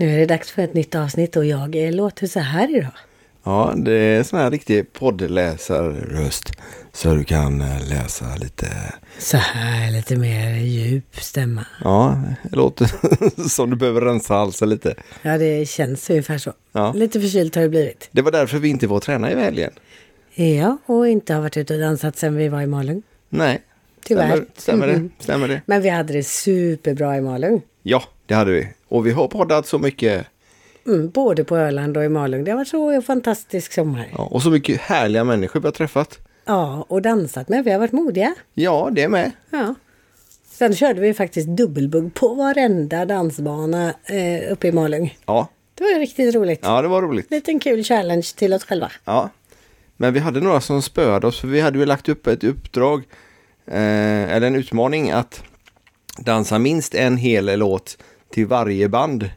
Nu är det dags för ett nytt avsnitt och jag eh, låter så här idag. Ja, det är sån här riktig poddläsarröst. Så du kan eh, läsa lite. Så här lite mer djup stämma. Ja, det låter som du behöver rensa halsen lite. Ja, det känns ungefär så. Ja. Lite förkylt har det blivit. Det var därför vi inte var och träna i helgen. Ja, och inte har varit ute och dansat sedan vi var i Malung. Nej. Tyvärr. Stämmer, stämmer det? Mhm. Stämmer det? Men vi hade det superbra i Malung. Ja, det hade vi. Och vi har poddat så mycket. Mm, både på Öland och i Malung. Det har varit så en fantastisk sommar. Ja, och så mycket härliga människor vi har träffat. Ja, och dansat med. Vi har varit modiga. Ja, det är med. Ja. Sen körde vi faktiskt dubbelbugg på varenda dansbana eh, uppe i Malung. Ja, Det var riktigt roligt. ja det var roligt. Liten kul challenge till oss själva. Ja. Men vi hade några som spöade oss för vi hade ju lagt upp ett uppdrag eh, eller en utmaning att dansa minst en hel låt till varje band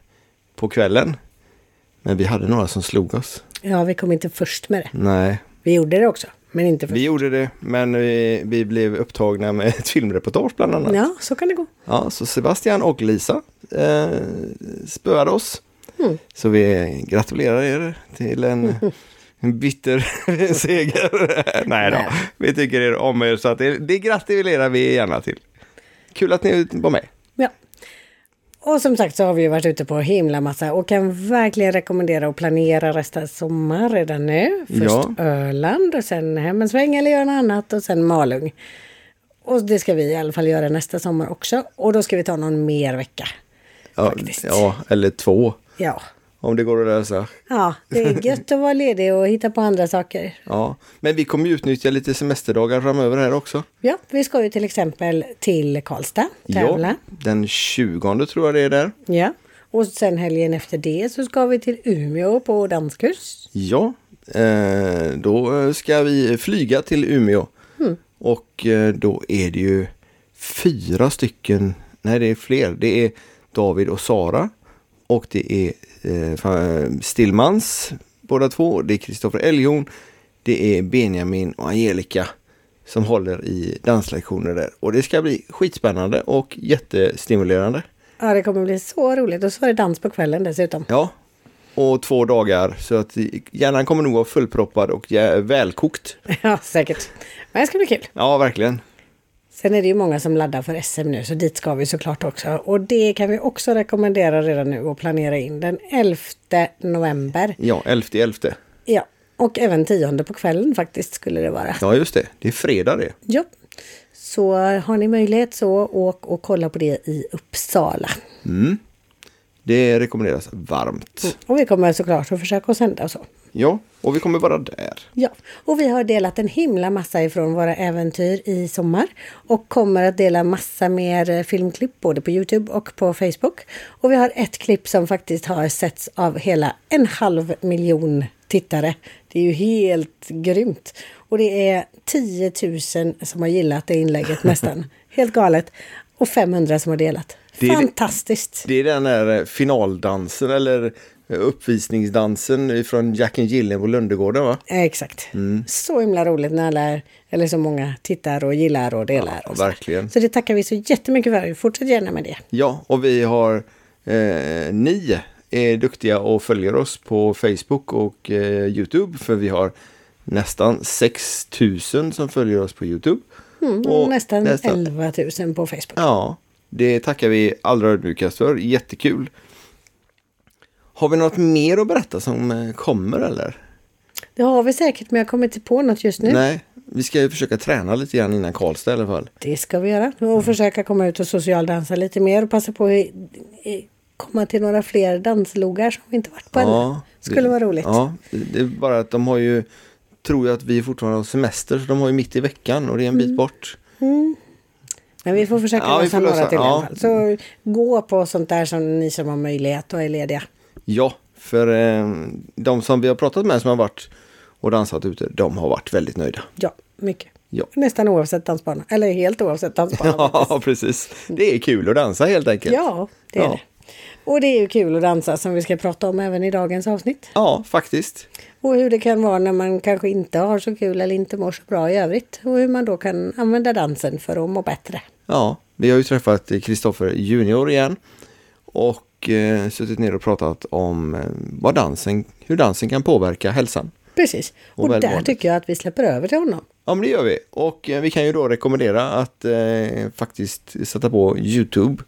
på kvällen. Men vi hade några som slog oss. Ja, vi kom inte först med det. Nej, Vi gjorde det också, men inte först. vi gjorde det men vi, vi blev upptagna med ett filmreportage bland annat. Ja, så kan det gå. Ja, så Sebastian och Lisa eh, spöade oss. Mm. Så vi gratulerar er till en, en bitter seger. Nej då, Nej. vi tycker er om er så att det, det gratulerar vi gärna till. Kul att ni var med. Och som sagt så har vi ju varit ute på himla massa och kan verkligen rekommendera att planera resten sommar redan nu. Först Ja. Öland och sen hem en sväng eller göra något annat och sen Malung. Och det ska vi i alla fall göra nästa sommar också. Och då ska vi ta någon mer vecka. Ja, ja, eller två Ja, om det går att lösa. ja det är gött att vara ledig och hitta på andra saker. Ja, men vi kommer ju utnyttja lite semesterdagar framöver här också. Ja, vi ska ju till exempel till Karlstad tävla. Ja, den 20 tror jag det är där. Ja. Och sen helgen efter det så ska vi till Umeå på danskurs. Ja, eh, då ska vi flyga till Umeå. Och eh, då är det ju fyra stycken, nej det är fler. Det är David och Sara. Och det är eh, fa- Stillmans båda två. Det är Kristoffer Elgjon. Det är Benjamin och Angelica som håller i danslektioner där. Och det ska bli skitspännande och jättestimulerande. Ja, det kommer bli så roligt. Och så är det dans på kvällen dessutom. Ja, och två dagar så att hjärnan kommer nog vara fullproppad och välkokt. Ja, säkert. Men det ska bli kul. Ja, verkligen. Sen är det ju många som laddar för SM nu, så dit ska vi såklart också. Och det kan vi också rekommendera redan nu och planera in den 11 november. Ja, 11 elfte. Ja, och även 10 på kvällen faktiskt skulle det vara. Ja, just det. Det är fredag det. Ja. Så har ni möjlighet så åk och kolla på det i Uppsala. Det rekommenderas varmt. Och vi kommer såklart att försöka att sända och så. Ja, och vi kommer vara där. Ja, och vi har delat en himla massa ifrån våra äventyr i sommar och kommer att dela massa mer eh, filmklipp både på Youtube och på Facebook. Och vi har ett klipp som faktiskt har setts av hela en halv miljon tittare. Det är ju helt grymt. Och det är 10 000 som har gillat det inlägget nästan. helt galet. Och 500 som har delat. Det är det- Fantastiskt! Det är den där eh, finaldansen eller uppvisningsdansen från Jack and Gillen på Lundegården va? Exakt. Mm. Så himla roligt när alla, eller så många tittar och gillar och delar. Ja, och så. verkligen. så det tackar vi så jättemycket för. Fortsätt gärna med det. Ja, och vi har eh, ni är duktiga och följer oss på Facebook och eh, Youtube för vi har nästan 6000 som följer oss på Youtube. Mm, Och nästan, nästan- 11 000 på Facebook. Ja, det tackar vi allra ödmjukast för. Jättekul. Har vi något mer att berätta som eh, kommer eller? Det har vi säkert, men jag kommer inte på något just nu. Nej, vi ska ju försöka träna lite grann innan Karlstad i alla fall. Det ska vi göra. Och försöka komma ut och socialdansa lite mer och passa på att i- i- komma till några fler danslogar som vi inte varit på ännu. Skulle det- vara roligt. Ja, det är bara att de har ju, tror jag att vi fortfarande har semester, så de har ju mitt i veckan och det är en Mm. bit bort. Men vi får försöka Ja, lösa några till i ja. alla fall. Så gå på sånt där som ni som har möjlighet och är lediga. Ja, för eh, de som vi har pratat med som har varit och dansat ute, de har varit väldigt nöjda. Ja, mycket. Ja. Nästan oavsett dansbana. Eller helt oavsett dansbana. Ja, precis. Det är kul att dansa helt enkelt. Ja, det är Ja. det. Och det är ju kul att dansa som vi ska prata om även i dagens avsnitt. Ja, faktiskt. Och hur det kan vara när man kanske inte har så kul eller inte mår så bra i övrigt. Och hur man då kan använda dansen för att må bättre. Ja, vi har ju träffat Kristoffer Junior igen. Och och eh, suttit ner och pratat om eh, vad dansen, hur dansen kan påverka hälsan. Precis. Och Och, där tycker jag att vi släpper över till honom. Ja, men det gör vi. Och eh, vi kan ju då rekommendera att eh, faktiskt sätta på YouTube.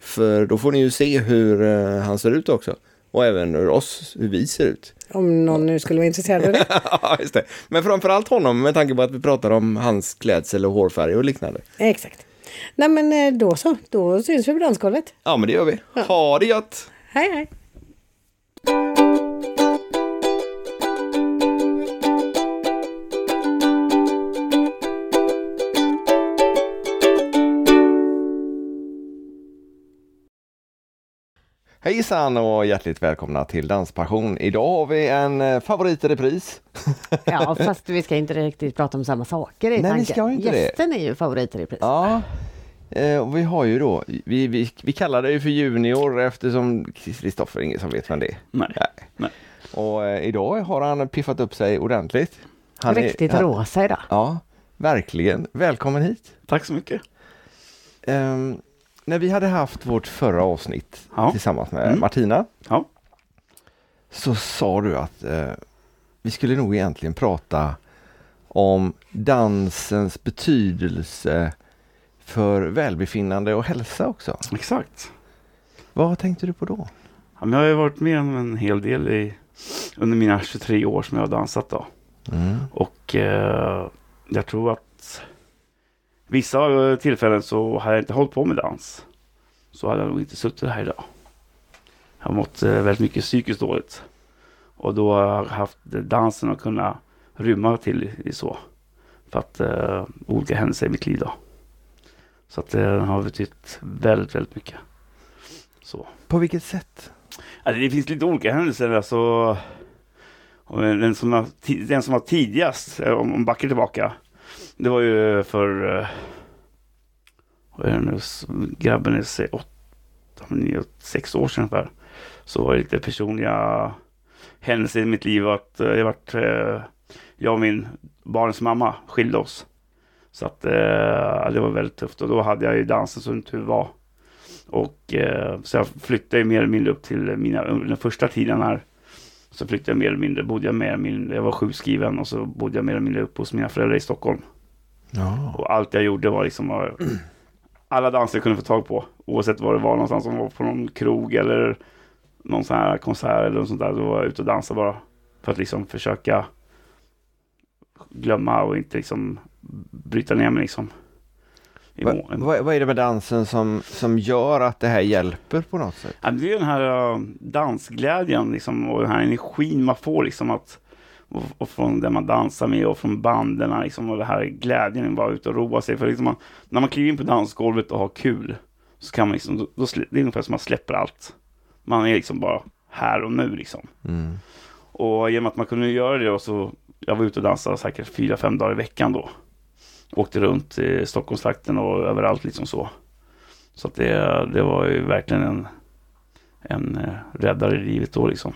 För då får ni ju se hur eh, han ser ut också. Och även hur oss, hur vi ser ut. Om någon nu skulle vara intresserad av det. Ja, just det. Men framförallt honom med tanke på att vi pratar om hans klädsel och hårfärg och liknande. Exakt. Nej men eh, då så, då syns vi på dansgolvet. Ja, men det gör vi. Ha det gött! Hej hej! Hejsan och hjärtligt välkomna till Danspassion. Idag har vi en eh, favorit i repris. Ja, fast vi ska inte riktigt prata om samma saker i Nej, vi tanken. ska inte det. Gästen är ju favoriter i pris. Ja, eh, och vi har ju då, vi, vi, vi kallar det ju för Junior eftersom Kristoffer ingen som vet vem det är. Nej. Nej. Och eh, idag har han piffat upp sig ordentligt. Han Riktigt är, han, rosa idag. Ja, verkligen. Välkommen hit. Tack så mycket. Ehm, när vi hade haft vårt förra avsnitt Ja. tillsammans med Mm. Martina Ja. så sa du att eh, vi skulle nog egentligen prata om dansens betydelse för välbefinnande och hälsa också. Exakt. Vad tänkte du på då? Ja, jag har ju varit med om en hel del i, under mina 23 år som jag har dansat. Då. Mm. Och eh, jag tror att vissa eh, tillfällen så har jag inte hållit på med dans. Så hade jag nog inte suttit här idag. Jag har mått eh, väldigt mycket psykiskt dåligt. Och då har jag haft dansen att kunna rymma till i, så. För att eh, olika händelser i mitt liv då. Så att det har betytt väldigt, väldigt mycket. Så. På vilket sätt? Alltså, det finns lite olika händelser. Alltså, den, som ti- den som var tidigast, eh, om, om backar tillbaka, det var ju för eh, vad är det nu, grabben är se- åtta, nio, sex år sedan ungefär. Så var det lite personliga händelser i mitt liv. Att eh, jag, vart, eh, jag och min barns mamma skilde oss. Så att det var väldigt tufft och då hade jag ju dansen som tur var. Och så jag flyttade mer eller mindre upp till mina, under den första tiden här. Så flyttade jag mer eller mindre, bodde jag mer eller mindre, jag var sjukskriven och så bodde jag mer eller mindre uppe hos mina föräldrar i Stockholm. Ja. Och allt jag gjorde var liksom alla danser jag kunde få tag på. Oavsett var det var någonstans, om det var på någon krog eller någon sån här konsert eller något sånt där. Då var jag ute och dansade bara. För att liksom försöka glömma och inte liksom bryta ner mig liksom. I Va, vad, vad är det med dansen som, som gör att det här hjälper på något sätt? Ja, det är den här uh, dansglädjen liksom, och den här energin man får liksom att och, och från det man dansar med och från banden liksom, och det här glädjen att vara ute och roa sig. För liksom man, när man kliver in på dansgolvet och har kul så kan man liksom, då, då, det är ungefär som man släpper allt. Man är liksom bara här och nu liksom. Mm. Och genom att man kunde göra det och så, jag var ute och dansade säkert fyra, fem dagar i veckan då. Åkte runt i Stockholmstrakten och överallt liksom så. Så att det, det var ju verkligen en, en eh, räddare i livet då liksom.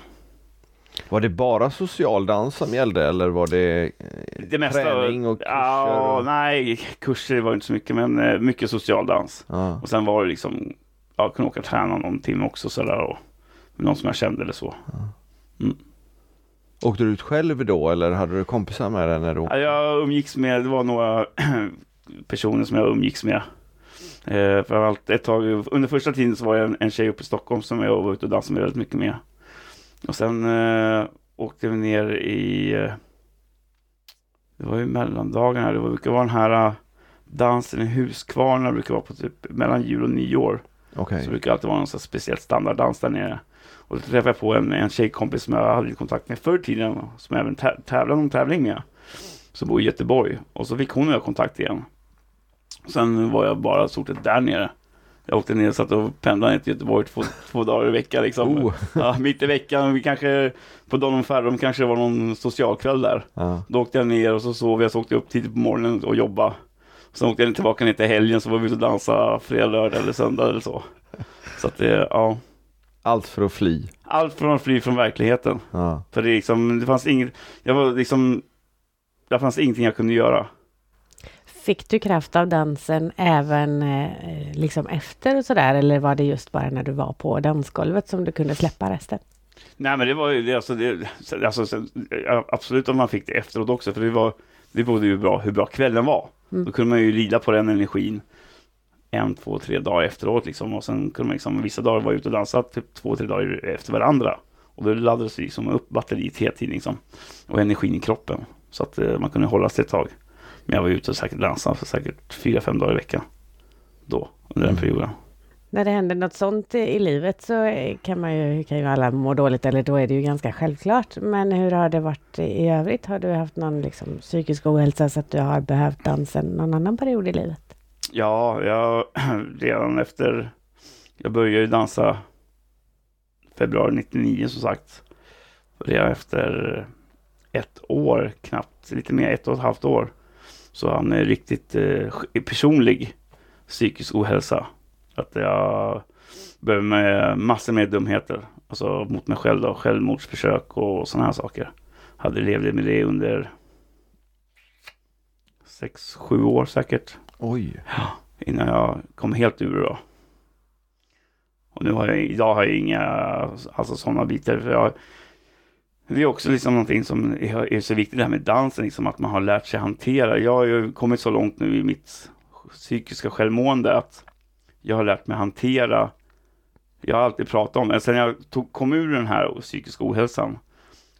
Var det bara social dans som gällde eller var det eh, Det mesta, träning och kurser? Ja, och... nej, kurser var inte så mycket, men eh, mycket social dans. Ja. Och sen var det liksom, jag kunde åka och träna någon timme också sådär och någon som jag kände eller så. Åkte du ut själv då eller hade du kompisar med dig när du Ja, Jag umgicks med, det var några personer som jag umgicks med. Eh, för allt, ett tag, under första tiden så var jag en, en tjej uppe i Stockholm som jag var ute och dansade med väldigt mycket med. Och sen eh, åkte vi ner i, eh, det var ju mellandagarna, det var- brukar vara den här eh, dansen i Huskvarna, brukar vara på typ mellan jul och nyår. Okej. Så det brukar alltid vara någon sån speciell standarddans där nere. Och då träffade jag på en, en tjejkompis som jag hade kontakt med förr i tiden, som jag även tä- tävlade någon tävling med. Som bor i Göteborg. Och så fick hon och jag kontakt igen. Sen var jag bara stort där nere. Jag åkte ner och satt och pendlade ner till Göteborg två, två dagar i veckan liksom. Oh. Ja, mitt i veckan, vi kanske på Don Ferrum kanske det var någon socialkväll där. Ja. Då åkte jag ner och så sov jag, så åkte jag upp tidigt på morgonen och jobbade. Sen åkte jag tillbaka ner till helgen, så var vi ute och dansade fredag, lördag eller söndag eller så. Så att det, ja. Allt för att fly. Allt från att fly från verkligheten. Ja. För det, liksom, det fanns inget, jag var liksom, det fanns ingenting jag kunde göra. Fick du kraft av dansen även eh, liksom efter och sådär eller var det just bara när du var på dansgolvet som du kunde släppa resten? Nej men det var ju det, alltså, det, alltså, absolut om man fick det efteråt också för det var det berodde ju bra hur bra kvällen var. Mm. Då kunde man ju rida på den energin en, två, tre dagar efteråt liksom och sen kunde man liksom vissa dagar vara ute och dansa typ två, tre dagar efter varandra. Och då laddades liksom upp batteriet hela tiden liksom. Och energin i kroppen. Så att eh, man kunde hålla sig ett tag. Men jag var ute och säkert dansade för säkert fyra, fem dagar i veckan. Då, under den Mm. perioden. När det händer något sånt i- livet så kan man ju, kan ju alla må dåligt eller då är det ju ganska självklart. Men hur har det varit i övrigt? Har du haft någon liksom, psykisk ohälsa så att du har behövt dansen någon annan period i livet? Ja, jag redan efter... Jag började ju dansa februari 99 som sagt. Redan efter ett år, knappt lite mer, ett och ett halvt år. Så han är riktigt eh, personlig psykisk ohälsa. Att jag började med massor med dumheter. Alltså mot mig själv då, självmordsförsök och sådana här saker. Hade levde med det under sex, sju år säkert Oj. innan jag kom helt ur då. Och nu har jag, idag har jag inga, alltså sådana bitar. För jag, det är också liksom någonting som är, är så viktigt det här med dansen, liksom att man har lärt sig hantera. Jag har ju kommit så långt nu i mitt psykiska självmående att jag har lärt mig hantera. Jag har alltid pratat om det. Sen jag tog, kom ur den här psykiska ohälsan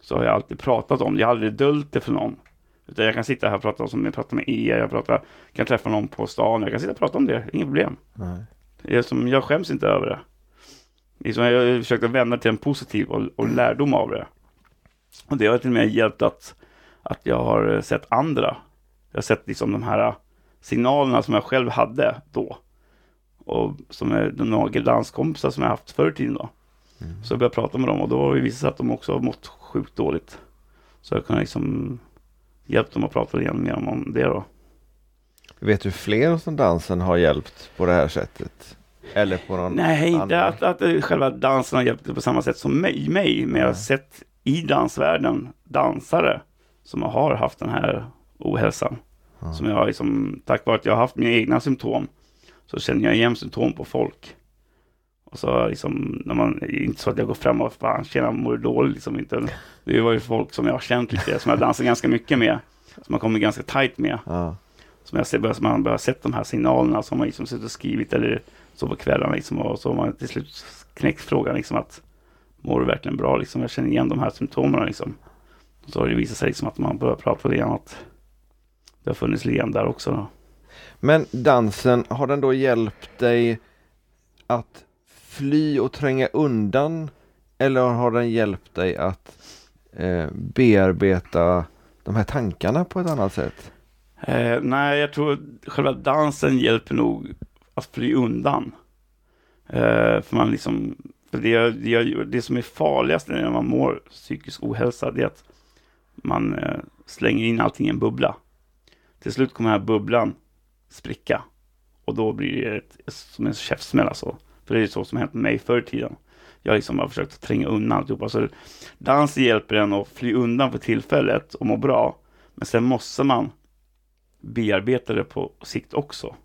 så har jag alltid pratat om det. Jag har aldrig döljt det för någon. Utan jag kan sitta här och prata som jag pratar med er, jag pratar kan träffa någon på stan, jag kan sitta och prata om det, inga problem. Nej. Det är som, jag skäms inte över det. det är som, jag har försökt att vända till en positiv och, och lärdom av det. Och det har till och med hjälpt att, att jag har eh, sett andra. Jag har sett liksom de här signalerna som jag själv hade då. Och som är de några danskompisar som jag haft förr i tiden då. Mm. Så jag började prata med dem och då har det visat sig att de också har mått sjukt dåligt. Så jag kan liksom hjälpt dem att prata lite mer om- om det då. Vet du fler som dansen har hjälpt på det här sättet? Eller på någon Nej, inte annan? att, att eh, själva dansen har hjälpt på samma sätt som mig, mig men jag har sett i dansvärlden dansare som har haft den här ohälsan. Ja. Som jag liksom, tack vare att jag har haft mina egna symptom så känner jag igen symptom på folk. Och så liksom, när man, inte så att jag går fram och fan tjena mår du dåligt liksom inte. Det var ju folk som jag har känt lite, som jag dansar ganska mycket med. Som jag kommer ganska tajt med. Ja. Som jag ser, börjar- som man börjar sett de här signalerna som man liksom suttit och skrivit eller så på kvällarna liksom och så har man till slut knäckt frågan liksom att mår du verkligen bra liksom? Jag känner igen de här symptomen liksom. Och så har det visat sig liksom att man börjar prata grann att det har funnits grann där också. Då. Men dansen, har den då hjälpt dig att fly och tränga undan? Eller har den hjälpt dig att eh, bearbeta de här tankarna på ett annat sätt? Eh, nej, jag tror själva dansen hjälper nog att fly undan. Eh, för man liksom, det, det, det som är farligast när man mår psykisk ohälsa, det är att man eh, slänger in allting i en bubbla. Till slut kommer den här bubblan spricka. Och då blir det ett, som en käftsmäll alltså. För det är så som hänt med mig förr i tiden. Jag liksom har försökt tränga undan alltihopa. Så dans hjälper en att fly undan för tillfället och må bra. Men sen måste man bearbeta det på sikt också.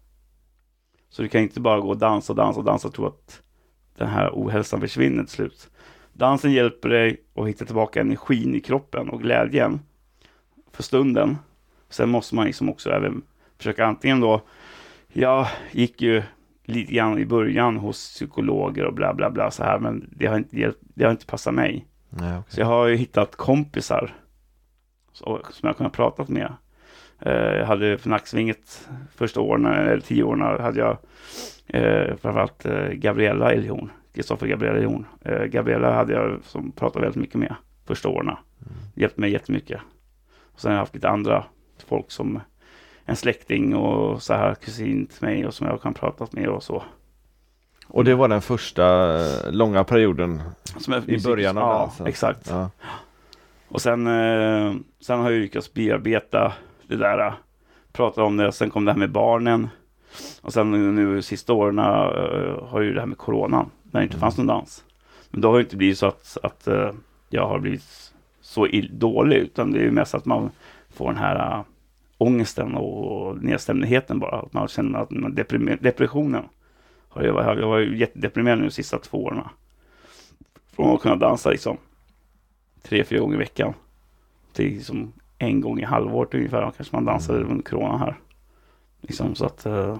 Så du kan inte bara gå och dansa dansa dansa och tro att den här ohälsan försvinner till slut. Dansen hjälper dig att hitta tillbaka energin i kroppen och glädjen för stunden. Sen måste man liksom också även försöka antingen då, jag gick ju lite grann i början hos psykologer och bla bla bla så här, men det har inte, hjälpt, det har inte passat mig. Nej, Så jag har ju hittat kompisar som jag kunnat prata med. Eh, jag hade för Nacksvinget första åren, eller tio åren, hade jag eh, framförallt eh, Gabriella Elhorn, Kristoffer Gabriella Elhorn. Eh, Gabriella hade jag som pratade väldigt mycket med första åren. Hjälpt mig jättemycket. Och sen har jag haft lite andra folk som en släkting och så här kusin till mig och som jag kan prata med och så. Och det var den första eh, långa perioden jag, i början av ja, dansen? exakt. Ja. Och sen, eh, sen har jag lyckats bearbeta det där. Prata om det. Sen kom det här med barnen. Och sen nu sista åren eh, har ju det här med coronan. När det inte fanns någon dans. Men då har det inte blivit så att, att eh, jag har blivit så dålig. Utan det är ju mest att man får den här eh, ångesten och nedstämdheten bara. Att man känner att man depressionen. Har jag, varit- jag var ju jättedeprimerad nu de sista två åren. Från att kunna dansa liksom tre, fyra gånger i veckan. Till liksom en gång i halvåret ungefär. Kanske man dansade under corona här. Liksom så att eh,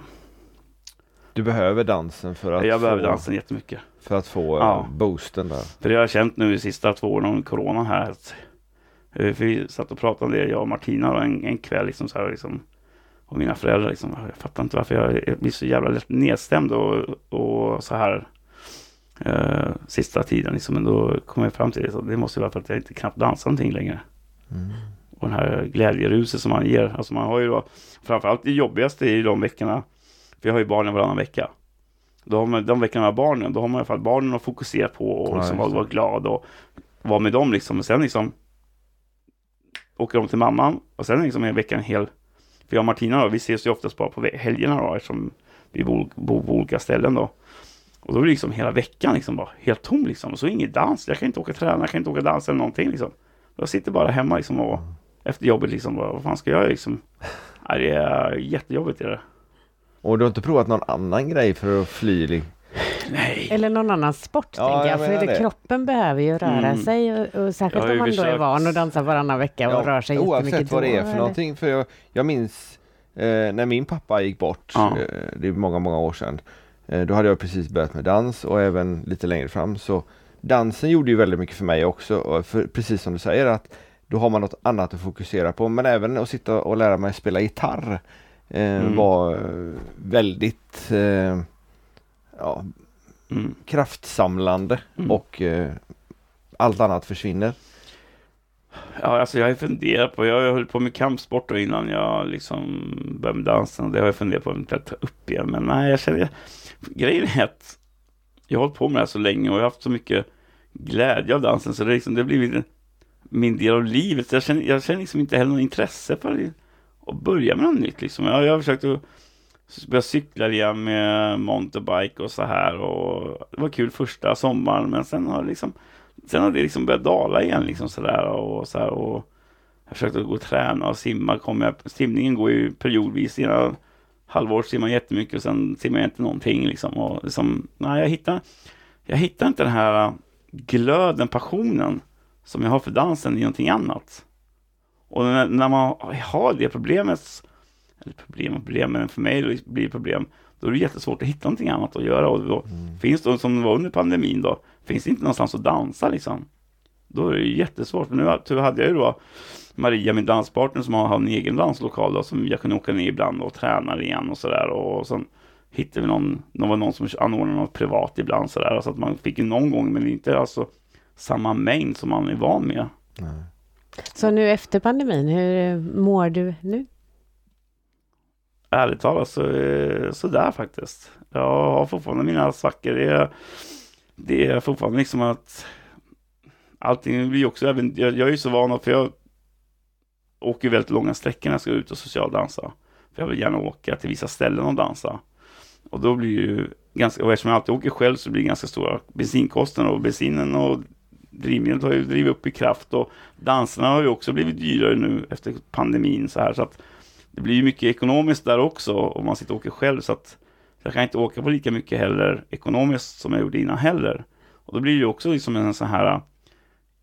Du behöver dansen för att jag behöver få, dansen jättemycket. För att få Ja. eh, boosten där. För det har jag känt nu de sista två åren om corona här. Att, eh, för vi satt och pratade om det, jag och Martina, då, en, en kväll. Liksom, så här, liksom, och mina föräldrar. Liksom, jag fattar inte varför jag, jag blir så jävla lätt nedstämd och, och så här eh, sista tiden. Liksom. Men då kom jag fram till det. Så det måste vara för att jag inte knappt dansar någonting längre. Mm. Och den här glädjeruset som man ger. Alltså man har ju då, framförallt det jobbigaste i de veckorna. För jag har ju barnen varannan vecka. Då har man, de veckorna med barnen, då har man i alla fall barnen att fokusera på och liksom vara, glad och vara med dem liksom. Och sen liksom åker de till mamman och sen liksom är veckan hel. För jag och Martina då, vi ses ju oftast bara på helgerna då eftersom vi bor, bor på olika ställen då. Och då är det liksom hela veckan liksom bara helt tom liksom. Och så ingen dans. Jag kan inte åka träna, jag kan inte åka dansa eller någonting liksom. Jag sitter bara hemma liksom och efter jobbet liksom, vad fan ska jag göra liksom? Nej, det är jättejobbigt det. Och du har inte provat någon annan grej för att fly? Nej. Eller någon annan sport Ja, tänker jag jag. För det. det, kroppen behöver ju röra Mm. sig och, och särskilt om man då är försökt- van att dansa varannan vecka och rör sig jättemycket oavsett vad det är för eller? någonting. För jag, jag minns eh, när min pappa gick bort, Ja. eh, det är många, många år sedan. Eh, då hade jag precis börjat med dans och även lite längre fram. Så dansen gjorde ju väldigt mycket för mig också. Och för, precis som du säger att då har man något annat att fokusera på. Men även att sitta och lära mig spela gitarr eh, Mm. var eh, väldigt eh, ja, Mm. kraftsamlande Mm. och eh, allt annat försvinner. Ja, alltså jag har funderat på, jag höll på med kampsport då innan jag liksom började med dansen. Det har jag funderat på att ta upp igen. Men nej, jag känner, grejen är att jag har hållit på med det här så länge och jag har haft så mycket glädje av dansen. Så det, liksom, det har blivit min del av livet. Jag känner, jag känner liksom inte heller något intresse för att börja med något nytt. Liksom. Jag, jag har försökt att börja cykla igen med mountainbike och så här. Och det var kul första sommaren, men sen har det liksom Sen har det liksom börjat dala igen liksom sådär och så här och jag försökte gå och träna och simma. Kom jag, simningen går ju periodvis. Ena halvår simmar jag jättemycket och sen simmar jag inte någonting liksom. Och liksom, nej, jag hittar, jag hittar inte den här äh, glöden, passionen som jag har för dansen i någonting annat. Och när, när man har det problemet, eller problem och problem, men för mig blir det problem, då är det jättesvårt att hitta någonting annat att göra. Och då finns det, som det var under pandemin då, finns det inte någonstans att dansa liksom. Då är det jättesvårt. För nu tur hade jag ju då Maria, min danspartner, som har en egen danslokal då, som jag kunde åka ner ibland och träna igen och sådär. Och sen hittade vi någon, det var någon som anordnade något privat ibland sådär. Så att man fick ju någon gång, men inte alltså samma mängd som man är van med. Så nu efter pandemin, hur mår du nu? Ärligt talat så eh, sådär faktiskt. Jag har fortfarande mina svackor. Det är, det är fortfarande liksom att allting blir också, även, jag, jag är ju så van att, för jag åker väldigt långa sträckor när jag ska ut och socialdansa. För jag vill gärna åka till vissa ställen och dansa. Och då blir ju ganska, och eftersom jag alltid åker själv så blir det ganska stora bensinkostnader och bensinen och drivmedlet har ju drivit upp i kraft och danserna har ju också blivit dyrare nu efter pandemin så här så att det blir ju mycket ekonomiskt där också om man sitter och åker själv så att jag kan inte åka på lika mycket heller ekonomiskt som jag gjorde innan heller. Och då blir det ju också liksom en sån här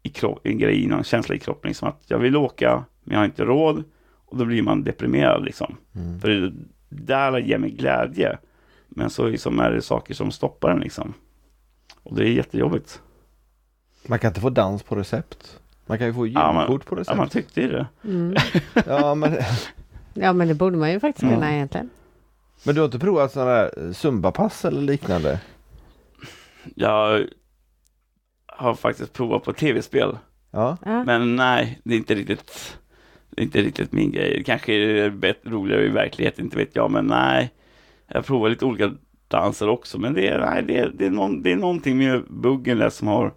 i kropp, en grej, en känsla i kroppen liksom att jag vill åka men jag har inte råd och då blir man deprimerad liksom. Mm. För det där ger mig glädje. Men så liksom är det saker som stoppar den liksom. Och det är jättejobbigt. Man kan inte få dans på recept. Man kan ju få Ja, julkort på Ja, recept. man tyckte ju det. Mm. Ja, men, Ja, men det borde man ju faktiskt Mm. kunna egentligen. men du har inte provat sådana där zumbapass eller liknande? Jag har faktiskt provat på tv-spel. Ja, Ja. Men nej, det är inte riktigt, det är inte riktigt min grej. Det kanske är bättre, roligare i verkligheten, inte vet jag. Men nej, jag provar lite olika danser också. Men det är, nej, det är, det är, någon, det är någonting med buggen där som har...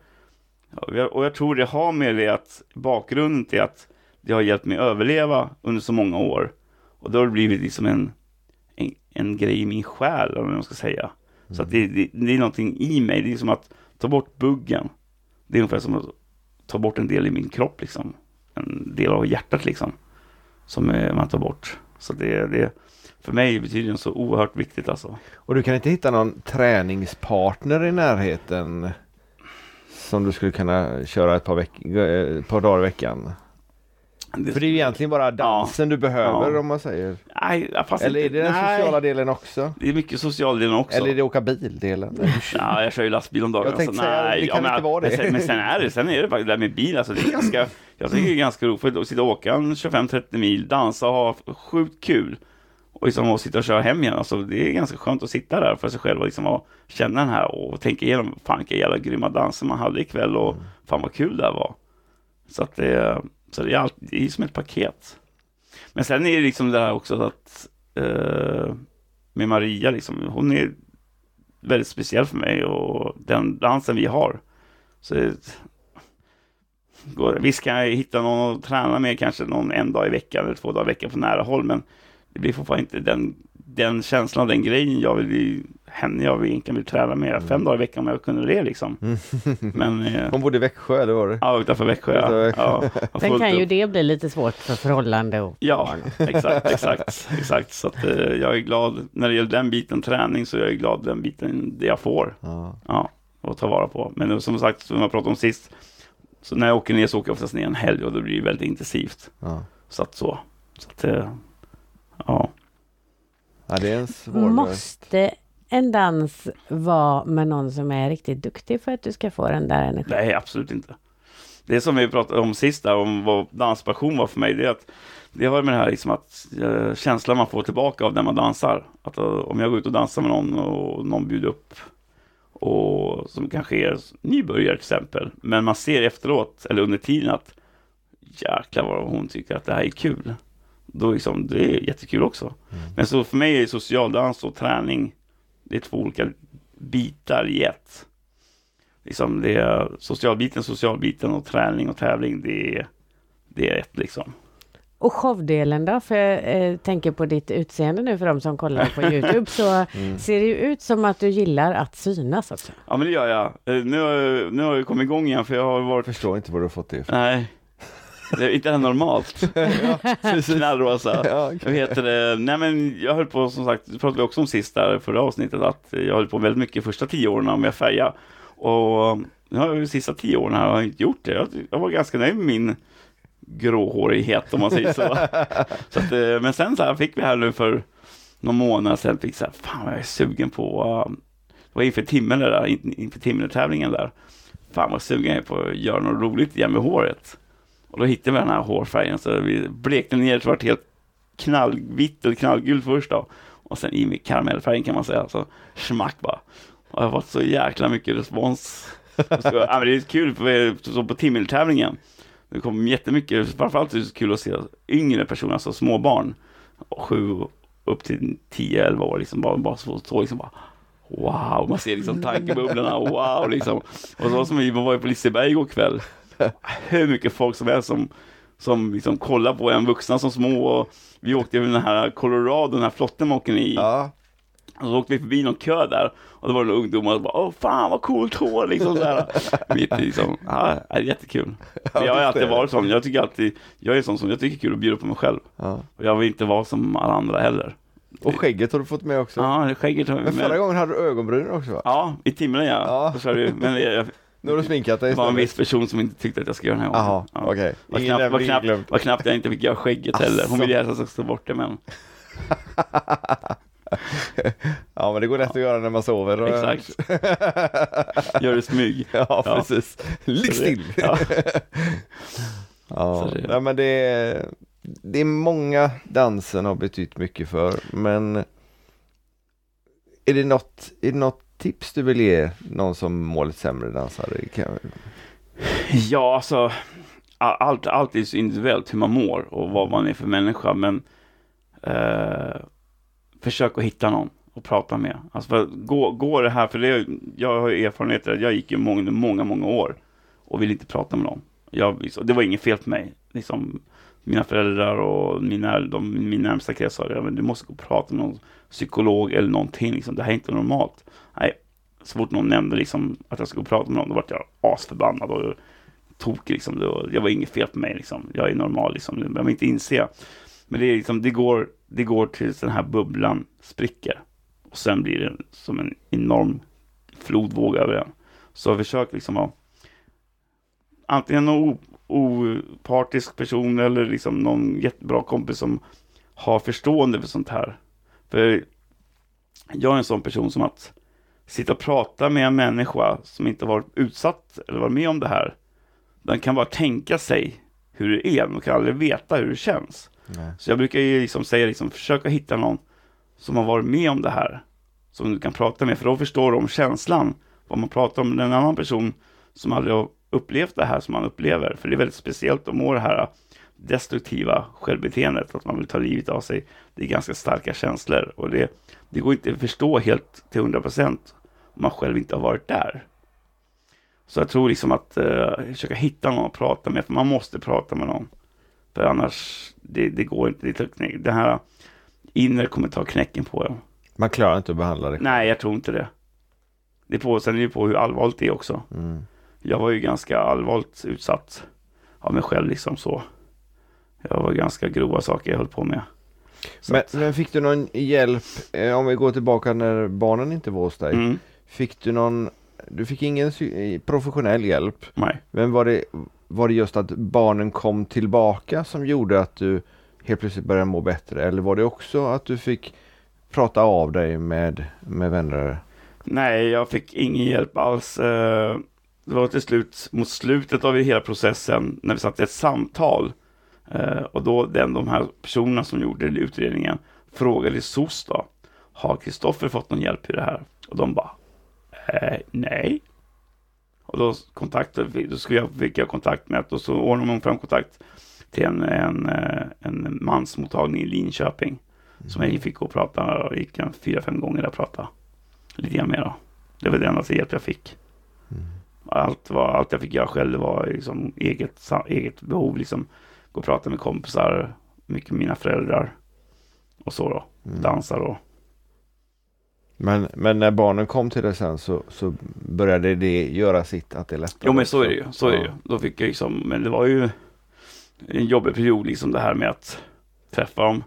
Och jag tror det har med det att bakgrunden till att det har hjälpt mig överleva under så många år. Och då har det blivit liksom en, en, en grej i min själ, eller vad man ska säga. Så att det, det, det är någonting i mig. Det är som att ta bort buggen. Det är ungefär som att ta bort en del i min kropp liksom. En del av hjärtat liksom. som eh, man tar bort. Så det, det för mig betyder det så oerhört viktigt alltså. Och du kan inte hitta någon träningspartner i närheten som du skulle kunna köra ett par, veck- eh, ett par dagar i veckan? Det, För det är ju egentligen bara dansen du behöver Ja. om man säger. nej, Eller är det den nej, sociala delen också? Det är mycket social-delen också. Eller är det åka bil-delen? Ja, jag kör ju lastbil om dagen. Jag tänkte säga, det kan men, inte vara det. Men sen, men sen är det, sen är det faktiskt det där med bil, alltså det är ganska, jag tycker det är ganska roligt att sitta och åka en 25-30 mil, dansa och ha sjukt kul. Och liksom och sitta och köra hem igen, alltså det är ganska skönt att sitta där för sig själv och liksom och känna den här och tänka igenom, fan vilka jävla grymma danser man hade ikväll och fan vad kul det här var. Så att det, så det är alltid, det är som ett paket. Men sen är det liksom det här också att eh, med Maria liksom, hon är väldigt speciell för mig och den dansen vi har. Så det, går, visst kan jag hitta någon att träna med kanske någon en dag i veckan eller två dagar i veckan på nära håll men det blir fortfarande inte den, den känslan, den grejen jag vill, henne jag vill, egentligen vill träna med fem dagar i veckan om jag kunde det liksom. Men eh, Hon bodde i Växjö, eller var det? ja, utanför Växjö. Utanför Ja. Växjö. Ja, Sen kan ju upp. det bli lite svårt för förhållande och Ja, exakt, exakt, exakt. Så att, eh, jag är glad när det gäller den biten träning så är jag glad den biten det jag får. Ja. Ja, och ta vara på. Men som sagt, som jag pratade om sist, så när jag åker ner så åker jag oftast ner en helg och då blir det väldigt intensivt. Ja. Så att så. så att, eh, ja. ja, det är en svår Måste en dans vara med någon som är riktigt duktig för att du ska få den där energin? Nej, absolut inte. Det som vi pratade om sist där, om vad danspassion var för mig, det är att det har med det här liksom att eh, känslan man får tillbaka av när man dansar. Att eh, om jag går ut och dansar med någon och någon bjuder upp och som kanske är nybörjare till exempel, men man ser efteråt eller under tiden att jäklar vad hon tycker att det här är kul. Då liksom, det är jättekul också. Men så för mig är socialdans och träning, det är två olika bitar i ett liksom det är socialbiten, socialbiten och träning och tävling, det är, det är ett liksom. Och showdelen då? För jag eh, tänker på ditt utseende nu för de som kollar på Youtube så ser det ju ut som att du gillar att synas också. Ja men det gör jag. Eh, Nu har jag, nu har jag kommit igång igen för jag har varit, Jag förstår inte vad du har fått det ifrån. nej, det är inte normalt. Knallrosa. Ja, heter det, nej men jag höll på som sagt, det pratade vi också om sist där förra avsnittet, att jag höll på väldigt mycket första tio åren med färja. Och nu har jag ju sista tio åren här har jag inte gjort det. Jag, jag var ganska nöjd med min gråhårighet om man säger så. så att, eh, men sen så här fick vi här nu för någon månad sedan, fick så här, fan jag är sugen på, det var inför Timmel där, in- inför Timmelet-tävlingen där. Fan vad sugen jag är på att göra något roligt igen med håret. Och då hittade vi den här hårfärgen, så vi blekte ner så det vart helt knallvitt eller knallgult först då. Och sen i med karamellfärgen kan man säga, så smack bara. Och jag har fått så jäkla mycket respons. Så, ja, men det är kul, för så på Timmeltävlingen, det kom jättemycket, framförallt är det så kul att se yngre personer, alltså småbarn, sju upp till 10-11 år, liksom bara, bara så, så liksom bara Wow, man ser liksom tankebubblorna, wow liksom. Och så som vi var ju på Liseberg igår kväll, hur mycket folk som helst som, som liksom kollar på en vuxna som små och vi åkte över den här Colorado, den här flotten man åker i. Ja, Och så åkte vi förbi någon kö där och då var det några ungdomar och bara åh fan vad coolt hår liksom så här. Mitt liksom, ja, det är jättekul. Men jag har alltid varit sån, jag tycker alltid, jag är sån som, jag tycker det är kul att bjuda på mig själv. ja. Och jag vill inte vara som alla andra heller. Och skägget har du fått med också. Ja, skägget har vi Men förra med. gången hade du ögonbryn också va? Ja, i Timrå ja. Ja. Vi, men jag, Nu har du sminkat dig det var en viss person som inte tyckte att jag skulle göra den här Jaha, gången. Ja. okej. Var Ingen knappt, var, knappt, glömt. var knappt jag inte fick göra skägget heller. Hon ville helst att jag ta bort det men Ja men det går lätt att göra när man sover. och- exakt. Gör det i smyg. Ja, Ja. precis. Ligg still! Ja. Ja, Så det- Nej, men det är, det är många dansen har betytt mycket för, men är det något, är det något tips du vill ge någon som mår lite sämre dansare? Kan, Ja, alltså allt, allt är så individuellt hur man mår och vad man är för människa, men eh, försök att hitta någon och prata med. Alltså för, gå, gå det här, för det, jag har ju erfarenheter, jag gick ju många, många, många år och ville inte prata med någon. Jag, det var inget fel på mig. Liksom, mina föräldrar och mina, de, min närmsta krets sa det, men du måste gå och prata med någon psykolog eller någonting. Liksom. Det här är inte normalt. Nej, så fort någon nämnde liksom, att jag skulle prata med någon, då vart jag asförbannad och tokig. Liksom. Det var, var inget fel på mig. Liksom. Jag är normal, liksom. det behöver man inte inse. Men det är liksom, det går, det går tills den här bubblan spricker. Och sen blir det som en enorm flodvåg över den. Så jag försöker liksom att antingen någon opartisk person eller liksom någon jättebra kompis som har förstående för sånt här. För jag är en sån person som att sitta och prata med en människa som inte varit utsatt eller varit med om det här. Den kan bara tänka sig hur det är, men kan aldrig veta hur det känns. Nej. Så jag brukar ju liksom säga, liksom, försöka hitta någon som har varit med om det här. Som du kan prata med, för då förstår de känslan. Vad man pratar om en annan person som aldrig har upplevt det här som man upplever. För det är väldigt speciellt att må det här destruktiva självbeteendet, att man vill ta livet av sig. Det är ganska starka känslor och det, det går inte att förstå helt till 100 procent man själv inte har varit där. Så jag tror liksom att eh, försöka hitta någon att prata med, för man måste prata med någon. För annars, det, det går inte. Det, det här inre kommer ta knäcken på en. Man klarar inte att behandla det. Nej, jag tror inte det. Det på, sen är det på hur allvarligt det är också. Mm. Jag var ju ganska allvarligt utsatt av mig själv liksom så. Jag var ganska grova saker jag höll på med. Men, men fick du någon hjälp, eh, om vi går tillbaka när barnen inte var hos dig. mm, Fick du någon, du fick ingen psy- professionell hjälp. nej. Men var det, var det just att barnen kom tillbaka som gjorde att du helt plötsligt började må bättre? Eller var det också att du fick prata av dig med, med vänner? Nej, jag fick ingen hjälp alls. Eh, Det var till slut, mot slutet av hela processen, när vi satt i ett samtal. eh, Och då den, de här personerna som gjorde utredningen frågade SOS då, har Kristoffer fått någon hjälp i det här? Och de bara, eh, nej. Och då kontaktade då skulle jag, fick jag kontakt med, och så ordnade man fram kontakt till en, en, eh, en mansmottagning i Linköping. Som jag fick gå och prata, och gick en fyra, fem gånger där och prata lite grann mer då. Det var det enda hjälp jag fick. Allt, var, allt jag fick göra själv var liksom eget, eget behov. Liksom. Gå och prata med kompisar, mycket med mina föräldrar. Och så då. Dansa då. Men, men när barnen kom till dig sen så, så började det göra sitt att det lättade. Jo men så är det ju. Så är det ju. Då fick jag liksom, men det var ju en jobbig period liksom det här med att träffa dem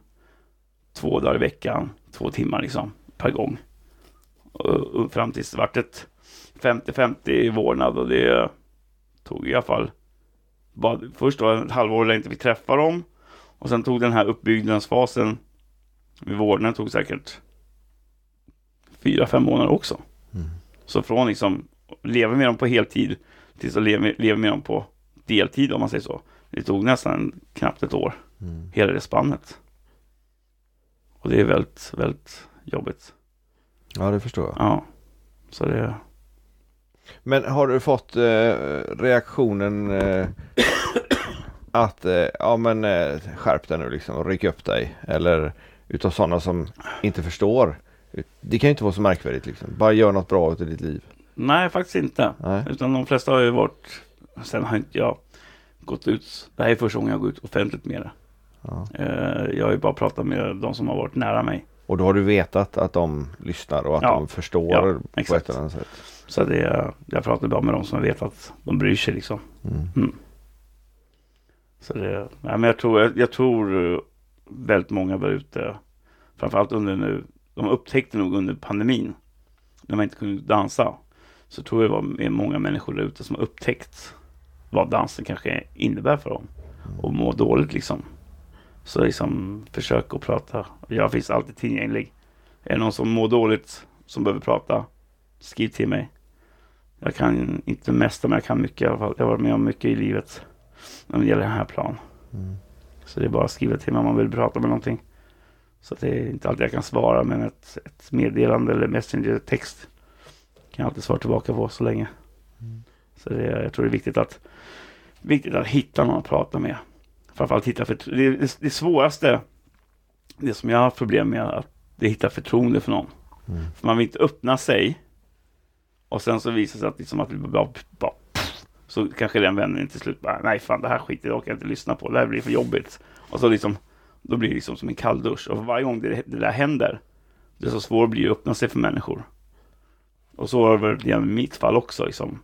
två dagar i veckan, två timmar liksom per gång. Och, och fram tills det vart ett 50-50 i vårdnad och det tog i alla fall bara, först då ett halvår där jag inte fick träffa dem och sen tog den här uppbyggnadsfasen med vårdnaden tog säkert fyra, fem månader också. Mm. Så från liksom leva med dem på heltid tills att leva med, leva med dem på deltid om man säger så. Det tog nästan knappt ett år, Mm. hela det spannet. Och det är väldigt, väldigt jobbigt. Ja det förstår jag. Ja, så det... Men har du fått eh, reaktionen eh, att eh, ja men eh, skärp dig nu liksom och ryck upp dig eller utav sådana som inte förstår. Det kan ju inte vara så märkvärdigt liksom. Bara gör något bra utav ditt liv. Nej, faktiskt inte. Nej. Utan de flesta har ju varit... Sen har inte jag gått ut. Det här är första gången jag går ut offentligt med det. Ja. Eh, Jag har ju bara pratat med de som har varit nära mig. Och då har du vetat att de lyssnar och att Ja. de förstår Ja, på exakt. ett eller annat sätt. Så det, jag pratar bara med de som vet att de bryr sig liksom. Mm. Så det, nej, men jag tror, jag, jag tror väldigt många där ute, framförallt under nu, de upptäckte nog under pandemin, när man inte kunde dansa, så tror jag det var många människor där ute som har upptäckt vad dansen kanske innebär för dem och må dåligt liksom. Så liksom försök att prata. Jag finns alltid tillgänglig. Är det någon som mår dåligt, som behöver prata, skriv till mig. Jag kan inte mesta, men jag kan mycket i alla fall. Jag har varit med om mycket i livet när det gäller den här plan. Mm. Så det är bara att skriva till mig om man vill prata med någonting. Så det är inte alltid jag kan svara, men ett, ett meddelande eller messenger-text kan jag alltid svara tillbaka på så länge. Så det, jag tror det är viktigt att, viktigt att hitta någon att prata med. Framförallt hitta för, det, det, det svåraste, det som jag har haft problem med, att det är att hitta förtroende för någon. Mm. För man vill inte öppna sig och sen så visar det sig att, liksom att det bara, bara så kanske den vännen till slut bara, nej fan det här skiter jag orkar inte lyssna på, det här blir för jobbigt. Och så liksom, då blir det liksom som en kalldusch. Och varje gång det, det där händer, det är så svårt blir det att öppna sig för människor. Och så var det väl i mitt fall också liksom.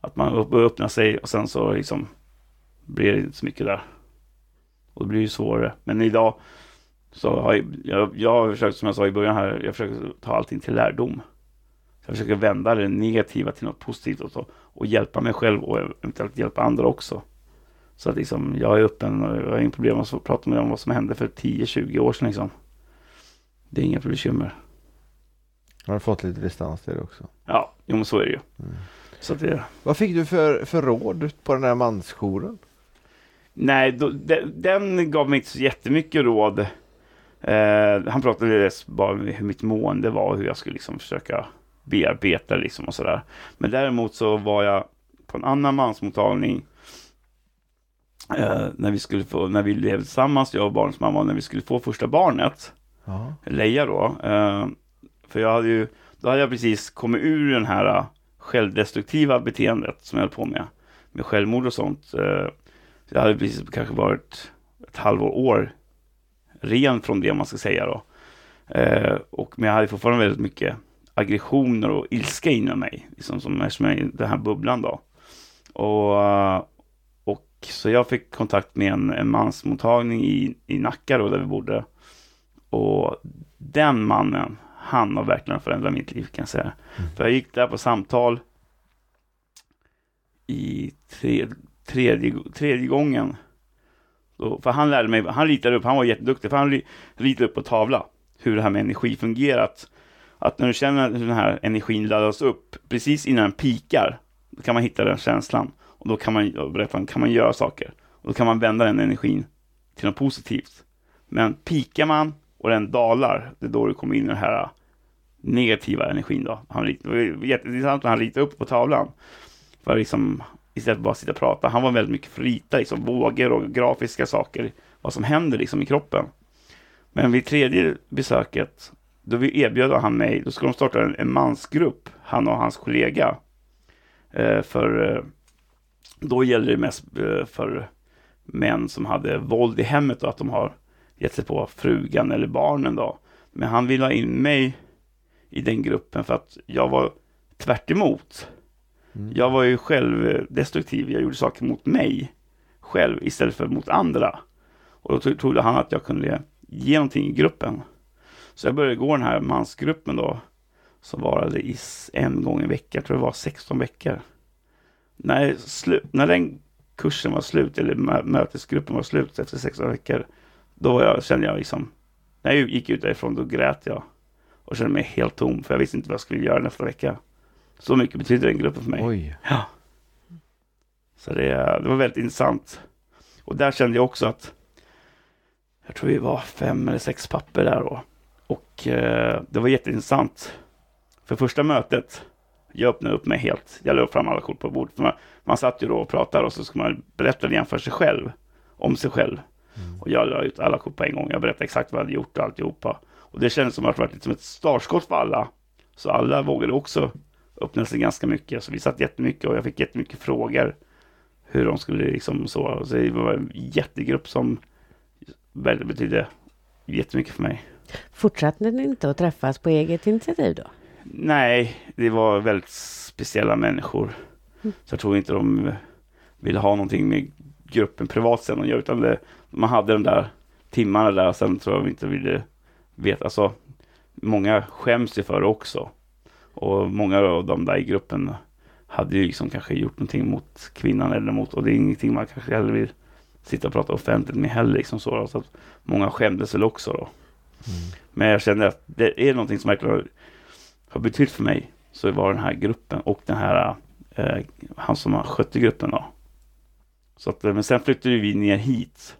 Att man öppnar sig och sen så liksom blir det inte så mycket där. Och det blir ju svårare. Men idag så har jag, jag, jag har försökt, som jag sa i början här, jag försöker ta allting till lärdom. Jag försöker vända det negativa till något positivt och, så, och hjälpa mig själv och eventuellt hjälpa andra också. Så att liksom, jag är öppen och jag har inga problem att prata med om vad som hände för 10-20 år sedan liksom. Det är inga bekymmer. Har du fått lite distans till det också? Ja, jo men så är det ju. Mm. Så det... Vad fick du för, för råd på den här mansjouren? Nej, då, de, den gav mig inte så jättemycket råd. Eh, han pratade bara om hur mitt mående var och hur jag skulle liksom försöka bearbeta liksom och sådär. Men däremot så var jag på en annan mansmottagning eh, när vi skulle få, när vi levde tillsammans, jag och barnens mamma, när vi skulle få första barnet, Aha. Leia då. Eh, för jag hade ju, då hade jag precis kommit ur den här uh, självdestruktiva beteendet som jag höll på med, med självmord och sånt. Uh, jag hade precis kanske varit ett halvår år ren från det man ska säga då. Uh, och, men jag hade fortfarande väldigt mycket aggressioner och ilska inom mig, liksom som är i den här bubblan då. Och så jag fick kontakt med en, en mansmottagning i, i Nacka då, där vi bodde. Och den mannen, han har verkligen förändrat mitt liv kan jag säga. Mm. För jag gick där på samtal i tre, tredje, tredje gången. Då, för han lärde mig, han ritade upp, han var jätteduktig, för han ritade upp på tavla hur det här med energi fungerat. Att när du känner hur den här energin laddas upp, precis innan den pikar, då kan man hitta den känslan. Och då kan man, berätta, kan man göra saker. Och då kan man vända den energin till något positivt. Men pikar man och den dalar, det är då du kommer in i den här äh, negativa energin då. Han ritade, det var jätteintressant när han ritade upp på tavlan. För liksom, istället för bara sitta och prata. Han var väldigt mycket för att rita liksom, vågor och grafiska saker. Vad som händer liksom i kroppen. Men vid tredje besöket, då erbjöd han mig, då skulle de starta en, en mansgrupp, han och hans kollega. Eh, för eh, då gäller det mest eh, för män som hade våld i hemmet och att de har gett sig på frugan eller barnen då. Men han ville ha in mig i den gruppen för att jag var tvärt emot. Mm. Jag var ju själv destruktiv. Jag gjorde saker mot mig själv istället för mot andra. Och då trodde han att jag kunde ge någonting i gruppen. Så jag började gå den här mansgruppen då. Som varade i en gång i veckan. Jag tror det var 16 veckor. När, när den kursen var slut, eller mötesgruppen var slut efter 16 veckor. Då var jag, kände jag liksom, när jag gick ut därifrån då grät jag och kände mig helt tom för jag visste inte vad jag skulle göra nästa vecka. Så mycket betyder den gruppen för mig. Oj. Ja. Så det, det var väldigt intressant. Och där kände jag också att jag tror vi var fem eller sex papper där då. Och eh, det var jätteintressant. För första mötet, jag öppnade upp mig helt. Jag la fram alla kort på bordet. Man, man satt ju då och pratade och så ska man berätta lite grann för sig själv. Om sig själv. Mm. Och jag la ut alla kort på en gång. Jag berättade exakt vad jag hade gjort och alltihopa. Och det kändes som att det varit som ett startskott för alla. Så alla vågade också öppna sig ganska mycket. Så vi satt jättemycket och jag fick jättemycket frågor. Hur de skulle liksom så. så det var en jättegrupp som väldigt betydde jättemycket för mig. Fortsatte ni inte att träffas på eget initiativ då? Nej, det var väldigt speciella människor. Så jag tror inte de ville ha någonting med gruppen privat sen att göra. Utan det, man hade de där timmarna där. Sen tror jag inte ville vet, alltså, många skäms ju för det också. Och många av de där i gruppen hade ju liksom kanske gjort någonting mot kvinnan eller mot, och det är ingenting man kanske heller vill sitta och prata offentligt med heller. Liksom så, så att många skämdes väl också då. Mm. Men jag kände att det är någonting som verkligen har betytt för mig. Så var den här gruppen och den här, eh, han som skötte gruppen då. Så att, men sen flyttade vi ner hit.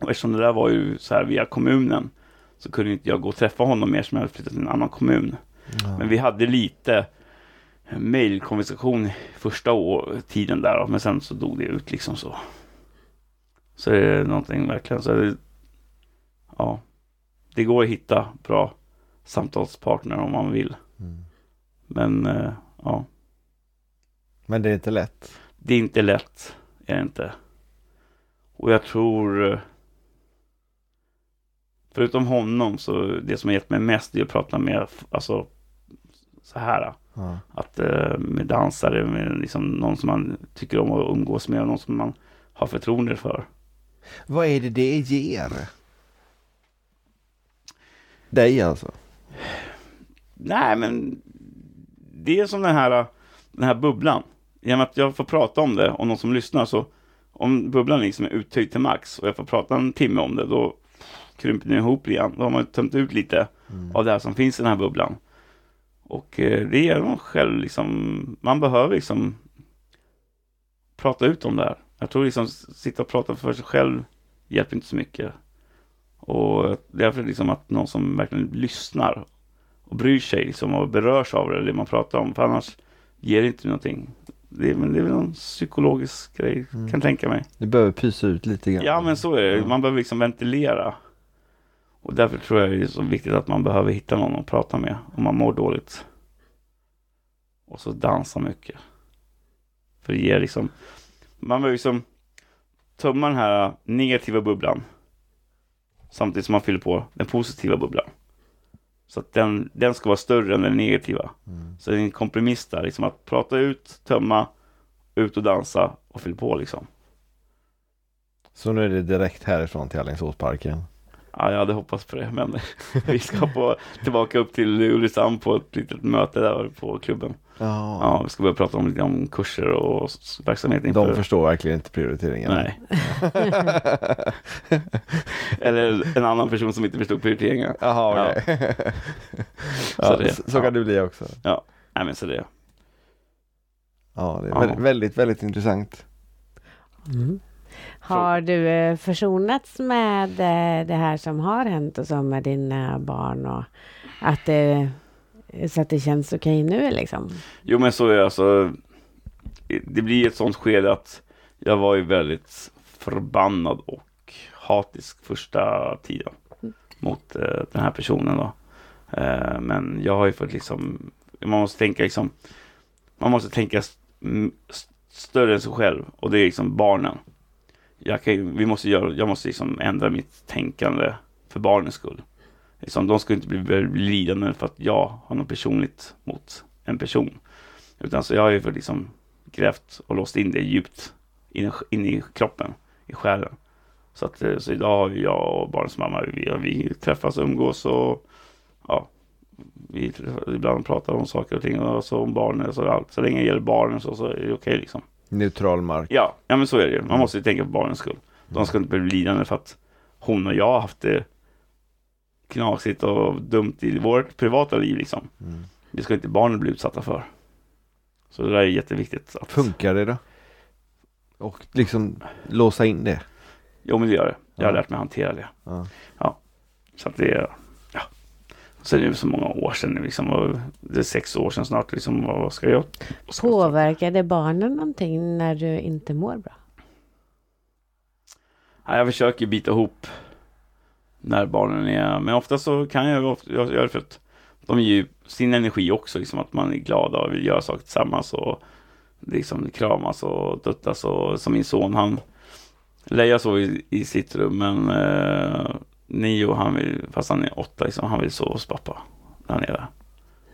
Och eftersom det där var ju så här via kommunen så kunde inte jag gå och träffa honom mer som jag hade flyttat till en annan kommun. Ja. Men vi hade lite mejlkonversation första år, tiden där, men sen så dog det ut liksom så. Så det är någonting verkligen, så det, ja, det går att hitta bra samtalspartner om man vill. Mm. Men eh, ja. Men det är inte lätt? Det är inte lätt, är det inte. Och jag tror eh, förutom honom så det som har gett mig mest är att prata med, alltså så här. Ja. Att eh, med dansare, med liksom någon som man tycker om att umgås med och någon som man har förtroende för. Vad är det det ger? Dig alltså? Nej, men det är som den här, den här bubblan. Genom att jag får prata om det och någon som lyssnar så om bubblan liksom är uttöjd till max och jag får prata en timme om det då krymper den ihop igen. Då har man tömt ut lite av det här som finns i den här bubblan. Och eh, det ger man själv liksom, man behöver liksom prata ut om det här. Jag tror liksom sitta och prata för sig själv hjälper inte så mycket. Och därför liksom att någon som verkligen lyssnar och bryr sig liksom och berörs av det, det man pratar om. För annars ger det inte någonting. Det är, det är väl någon psykologisk grej, kan jag tänka mig. Du behöver pysa ut lite grann. Ja, men så är det. Man behöver liksom ventilera. Och därför tror jag det är så viktigt att man behöver hitta någon att prata med om man mår dåligt. Och så dansa mycket. För det ger liksom, man behöver liksom tömma den här negativa bubblan. Samtidigt som man fyller på den positiva bubblan. Så att den, den ska vara större än den negativa. Så det är en kompromiss där, liksom att prata ut, tömma, ut och dansa och fylla på liksom. Så nu är det direkt härifrån till Alingsåsparken. Ja, jag hade hoppats på det, men vi ska på, tillbaka upp till Ulricehamn på ett litet möte där på klubben. Ja. Ja, vi ska börja prata om lite om kurser och verksamhet inför. De förstår verkligen inte prioriteringen. Nej. Eller en annan person som inte förstod prioriteringar. Jaha, Ja. okej. Så ja, det- så, så ja. kan det bli också. Nej, men så det. Ja, det är Ja. väldigt, väldigt, väldigt intressant. Mm. Har du eh, försonats med eh, det här som har hänt och så med dina barn och att det, Eh, så att det känns okej nu liksom? Jo, men så är det alltså. Det blir ett sånt skede att jag var ju väldigt förbannad och hatisk första tiden mot eh, den här personen då. Eh, men jag har ju fått liksom, man måste tänka liksom, man måste tänka st- st- större än sig själv och det är liksom barnen. Jag, kan, vi måste göra, jag måste liksom ändra mitt tänkande för barnens skull. Liksom, de ska inte bli, bli lidande för att jag har något personligt mot en person. Utan så jag har ju för liksom grävt och låst in det djupt in, in i kroppen, i själen. Så, att, eh, så idag har jag och barnens mamma, vi, vi träffas och umgås och ja, vi ibland pratar om saker och ting och så om barnen. Så, allt. så länge det gäller barnen så, så är det okej liksom. Neutral mark. Ja, ja men så är det ju. Man måste ju tänka på barnens skull. De ska inte bli lidande för att hon och jag har haft det knasigt och dumt i vårt privata liv liksom. Mm. Det ska inte barnen bli utsatta för. Så det där är jätteviktigt. Att... Funkar det då? Och liksom låsa in det? Jo men det gör det. Jag har Ja. lärt mig att hantera det. Ja. Så att det är, ja. Så är det så många år sedan liksom. Det är sex år sedan snart liksom. Vad ska jag? vad ska jag- Påverkar det barnen någonting när du inte mår bra? Ja, jag försöker bita ihop när barnen är, men ofta så kan jag, ofta, jag göra det för att de ger ju sin energi också, liksom att man är glad och vill göra saker tillsammans och liksom kramas och duttas och som min son, han Leia sov i, i sitt rum, men eh, Nio, han vill, fast han är åtta, liksom, han vill sova hos pappa där nere.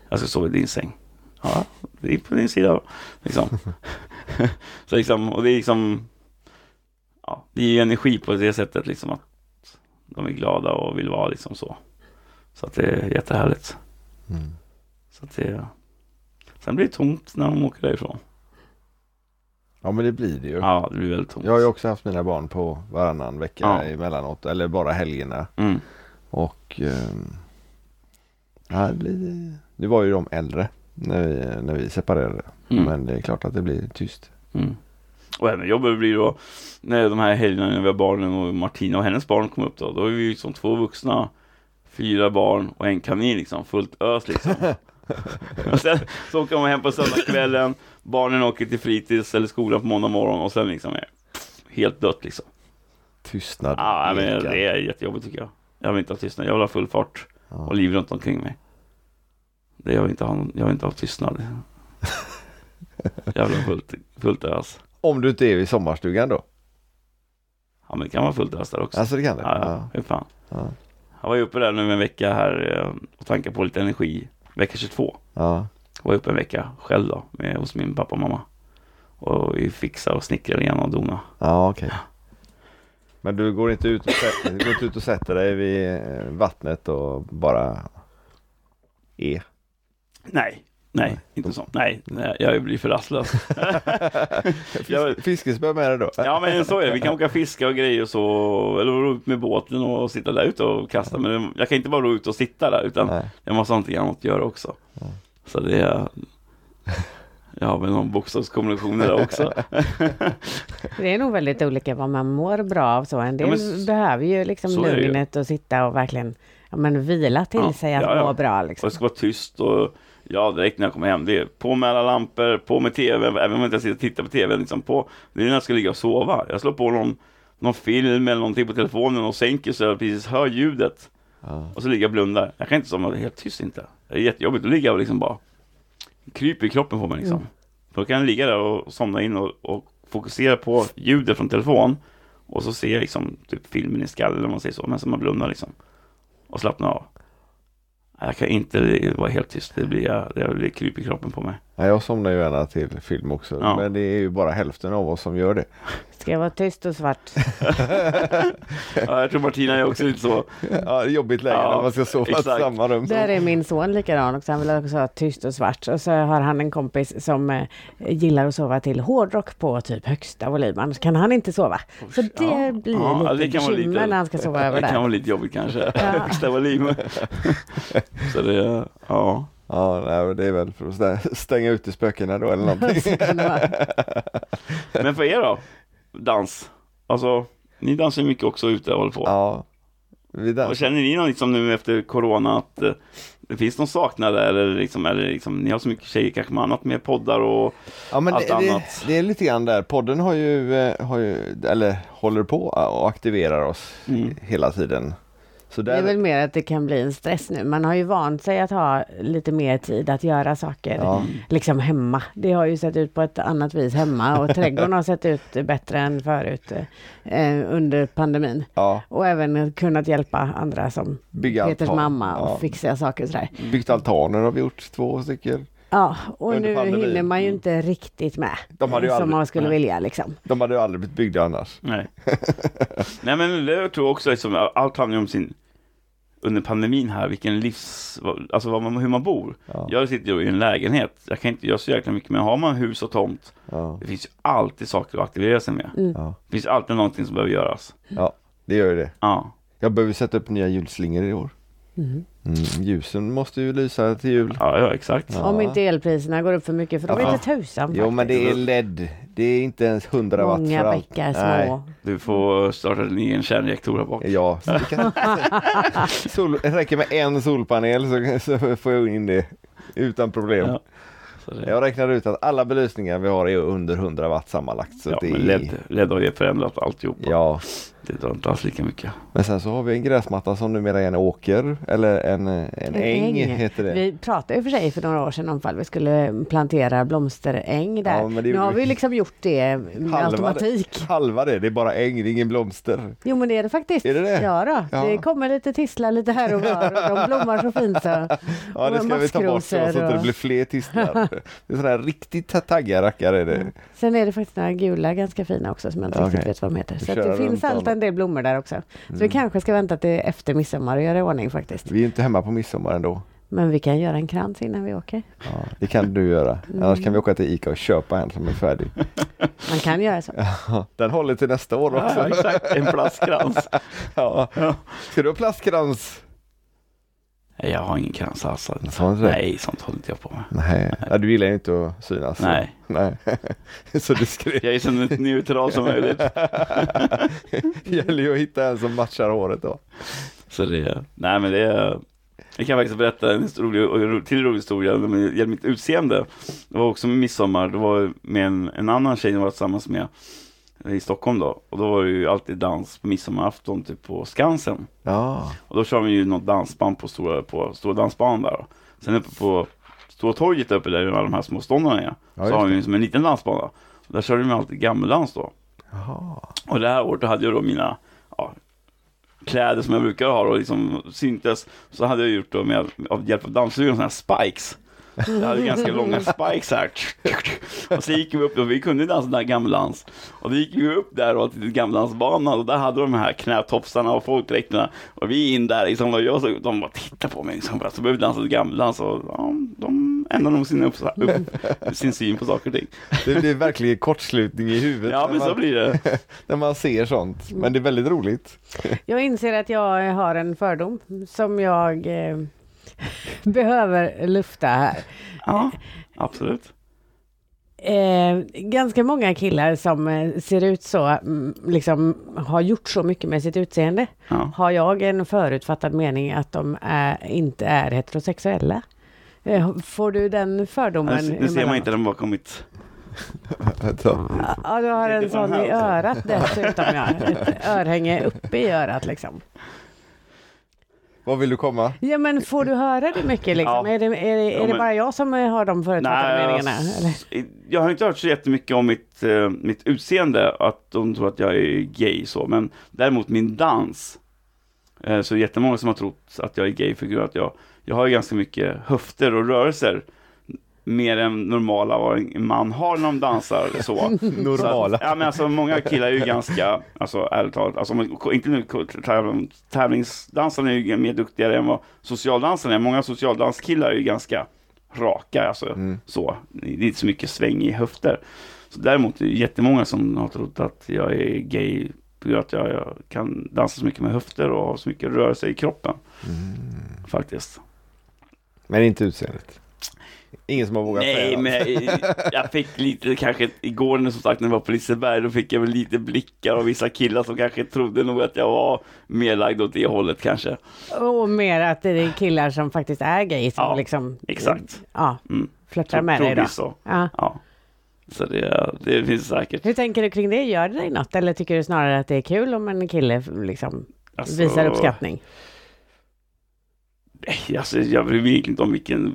Jag ska sova i din säng. Ja, det är på din sida. Liksom. så liksom, och det är liksom ja, det ger energi på det sättet liksom att de är glada och vill vara liksom så. Så att det är jättehärligt. Mm. Så att det, sen blir det tomt när de åker därifrån. Ja men det blir det ju. Ja, det blir väldigt tomt. Jag har ju också haft mina barn på varannan vecka Ja. emellanåt. Eller bara helgerna. Mm. Och ehm, ja, det blir, nu var ju de äldre när vi, när vi separerade. Mm. Men det är klart att det blir tyst. Mm. Och ännu jobbigare blir då när de här helgerna när vi har barnen och Martina och hennes barn kom upp då. Då är vi ju som två vuxna, fyra barn och en kanin liksom, fullt ös liksom. och sen så åker de hem på söndagskvällen, barnen åker till fritids eller skolan på måndag morgon och sen liksom är helt dött liksom. Tystnad. Ja, men det är jättejobbigt tycker jag. Jag vill inte ha tystnad, jag vill ha full fart och liv runt omkring mig. Det jag vill inte ha, jag vill inte ha tystnad. Ha fullt, fullt ös. Om du inte är vid sommarstugan då? Ja men det kan vara fullt där också. Alltså det kan det? Ja, ja. Hur fan. Ja. Jag var ju uppe där nu en vecka här eh, och tankade på lite energi. Vecka 22. ja. Jag var uppe en vecka själv då med, hos min pappa och mamma. Och vi fixade och snickrade igen och dona. Ja okej. Men du går inte ut och sätter, du går inte ut och sätter dig vid eh, vattnet och bara är? Nej, nej, inte så. Nej, nej jag blir för rastlös. Fiskespö med dig då? Ja men så är det, vi kan åka fiska och grejer och så, eller ro ut med båten och sitta där ute och kasta. Men jag kan inte bara ro ut och sitta där utan Nej. jag måste ha någonting annat att göra också. Så det är, jag har väl någon bokstavskombination där också. Det är nog väldigt olika vad man mår bra av så. En del Ja, men behöver ju liksom lugnet och sitta och verkligen ja, men vila till Ja, sig att ja, ja. må bra. Och Liksom. det ska vara tyst och ja, direkt när jag kommer hem, det är på med alla lampor, på med tv, även om jag inte sitter och tittar på tv, liksom på, det är när jag ska ligga och sova. Jag slår på någon, någon film eller någonting på telefonen och sänker så jag precis hör ljudet. Ja. Och så ligger jag och blundar. Jag kan inte somna, helt tyst inte. Det är jättejobbigt, då ligger jag och liksom bara kryper i kroppen på mig liksom. Mm. Då kan jag ligga där och somna in och, och fokusera på ljudet från telefon. Och så ser jag liksom typ filmen i skallen om man säger så, men som man blundar liksom. Och slappnar av. Jag kan inte vara helt tyst, det blir, jag- det blir kryp i kroppen på mig. Ja, jag somnar ju gärna till film också. Ja. Men det är ju bara hälften av oss som gör det. Ska jag vara tyst och svart? Ja, jag tror Martina är också lite så. Ja, det är jobbigt läge Ja, när man ska sova i exakt. samma rum. Där är min son likadan också. Han vill också ha tyst och svart. Och så har han en kompis som eh, gillar att sova till hårdrock på typ högsta volym. Annars kan han inte sova. Så det Ja, blir ja, lite det vara bekymmer lite- när han ska sova över Det kan där. vara lite jobbigt kanske. Ja. Högsta volym. så det, ja. Ja, nej, det är väl för att stä- stänga ute spökena då eller någonting. Vara. Men för er då? Dans? Alltså, ni dansar ju mycket också ute och håller på. ja. Vi Och dansar. känner ni någon liksom nu efter corona att eh, det finns någon saknad där eller liksom, eller liksom, ni har så mycket tjejer kanske med annat med poddar och Ja, men allt det, det, annat. det är lite grann där. Podden har ju, eh, har ju eller håller på och aktiverar oss Mm. hela tiden. Så Det är där, väl mer att det kan bli en stress nu. Man har ju vant sig att ha lite mer tid att göra saker Ja. liksom hemma. Det har ju sett ut på ett annat vis hemma och trädgården har sett ut bättre än förut eh, under pandemin. ja, Och även kunnat hjälpa andra som bygga Peters altan. mamma och Ja. fixa saker sådär. Byggt altaner har vi gjort, två stycken. Ja, och nu pandemin. hinner man ju inte riktigt med. De hade ju som aldrig- man skulle Nej. vilja liksom. De hade ju aldrig blivit byggda annars. Nej. Nej men det tror jag också liksom, allt handlar ju om sin under pandemin här, vilken livs, alltså vad man, hur man bor. Ja. Jag sitter ju i en lägenhet, jag kan inte göra så jäkla mycket, men har man hus och tomt, Ja. det finns ju alltid saker att aktivera sig med. Mm. Ja. Det finns alltid någonting som behöver göras. ja, det gör det. Ja, Jag behöver sätta upp nya julslingor i år. Mm. Mm, ljusen måste ju lysa till jul. ja, ja exakt. Ja. Om inte elpriserna går upp för mycket, för då Ja. är det tusan Jo men det är. LED. Det är inte ens 100 watt Många för allt. bäckar Nej. små. Du får starta en egen kärnreaktor här bak. Ja, det, kan... Sol... det räcker med en solpanel så, så får jag in det utan problem. Ja. Jag räknar ut att alla belysningar vi har är under 100 watt sammanlagt. Så ja, det men är... LED, LED har ju förändrat alltihopa. Ja, Det drar inte alls lika mycket. men sen så har vi en gräsmatta som numera är en åker eller en, en, äng, heter det. Vi pratade ju för sig för några år sedan om ifall vi skulle plantera blomsteräng där. Ja, men det nu har vi. liksom gjort det med Halva automatik. Halva det, det är bara äng, det är ingen blomster. Jo men det är det faktiskt. Är det det? Ja då. Ja. det kommer lite tistlar lite här och var och de blommar så fint så. Ja det ska vi ta bort så, så att det blir fler tistlar. Det är sådana här riktigt taggiga rackare är det. Sen är det faktiskt några gula ganska fina också som jag inte Okej. riktigt vet vad de heter. Så det finns runt om. allt en del blommor där också. Så vi Mm. kanske ska vänta till efter midsommar och göra i ordning faktiskt. Vi är inte hemma på midsommar ändå. Men vi kan göra en krans innan vi åker. Ja, det kan du göra. Mm. Annars kan vi åka till Ica och köpa en som är färdig. Man kan göra så. Den håller till nästa år också. Ja, exakt. En plastkrans. Ja. Ska du ha plastkrans? Nej, jag har ingen han inte det? Nej, sånt håller inte jag på med. Nej, ja, du gillar ju inte att synas. Nej. Nej. Så det skrev. Jag är så neutral som möjligt. Gäller ju att hitta en som matchar håret då. Så det, nej men det, jag kan faktiskt berätta en rolig, ro- till rolig historia gäller mitt utseende. Det var också midsommar, det var med en, en annan tjej jag var tillsammans med i Stockholm då. Och då var det ju alltid dans på midsommarafton typ på Skansen. Ja. Och då kör vi ju något dansband på stora, på stora dansbanan där. Då. Sen uppe på Stora torget uppe där alla de här små ståndarna är. Ja, så har vi ju som en liten dansbana. Och där körde vi alltid gammeldans då. Jaha. Och det här året hade jag då mina ja, kläder som jag brukar ha och liksom syntes. Så hade jag gjort då med, av hjälp av dammsugaren sådana här spikes. Jag hade ganska långa spikes här. Och så gick vi upp, och vi kunde dansa den här gammeldans. Och då gick vi upp där och till gammeldansbanan och där hade de här knätopsarna och folkdräkterna. Och vi in där liksom, och jag så, de bara tittade på mig liksom, så började vi dansa gammeldans och ja, de ändrade nog sin, upp, upp, sin syn på saker och ting. Det blir verkligen kortslutning i huvudet Ja men så man, blir det. när man ser sånt. Men det är väldigt roligt. Jag inser att jag har en fördom som jag eh, behöver lufta här. Ja, absolut. Eh, ganska många killar som eh, ser ut så, mm, liksom har gjort så mycket med sitt utseende. Ja. Har jag en förutfattad mening att de är, inte är heterosexuella? Eh, får du den fördomen? Nu, nu ser man inte den bakom mitt. Ja, du har en sån i örat dessutom ja. Ett örhänge uppe i örat liksom. Vad vill du komma? Ja men får du höra det mycket liksom? Ja. Är det, är det, är Ja, det bara jag som har de förutfattade meningarna? Eller? jag, jag har inte hört så jättemycket om mitt, eh, mitt utseende, att de tror att jag är gay så, men däremot min dans. Eh, så jättemånga som har trott att jag är gay för grund att jag, jag har ju ganska mycket höfter och rörelser. Mer än normala vad en man har när de dansar så. Normala. Så ja men alltså många killar är ju ganska, alltså ärligt talat, alltså, inte nu täv- tävlingsdansarna är ju mer duktigare än vad socialdansarna är. Många socialdanskillar är ju ganska raka, alltså Mm. så. Det är inte så mycket sväng i höfter. Så däremot är det jättemånga som har trott att jag är gay på grund av att jag, jag kan dansa så mycket med höfter och ha så mycket rörelse i kroppen. Faktiskt. Men inte utseendet. Ingen som har vågat Nej, säga men jag, jag fick lite kanske igår när som sagt när jag var på Liseberg, då fick jag väl lite blickar av vissa killar som kanske trodde nog att jag var mer lagd åt det hållet kanske. Och mer att det är killar som faktiskt är gay som Ja, liksom exakt. ja, Mm. flörtar med dig då. Så. Ja. Ja. Så det, det finns säkert. Hur tänker du kring det? Gör det dig något? Eller tycker du snarare att det är kul om en kille liksom Alltså, visar uppskattning? Nej, Alltså, jag bryr mig egentligen inte om vilken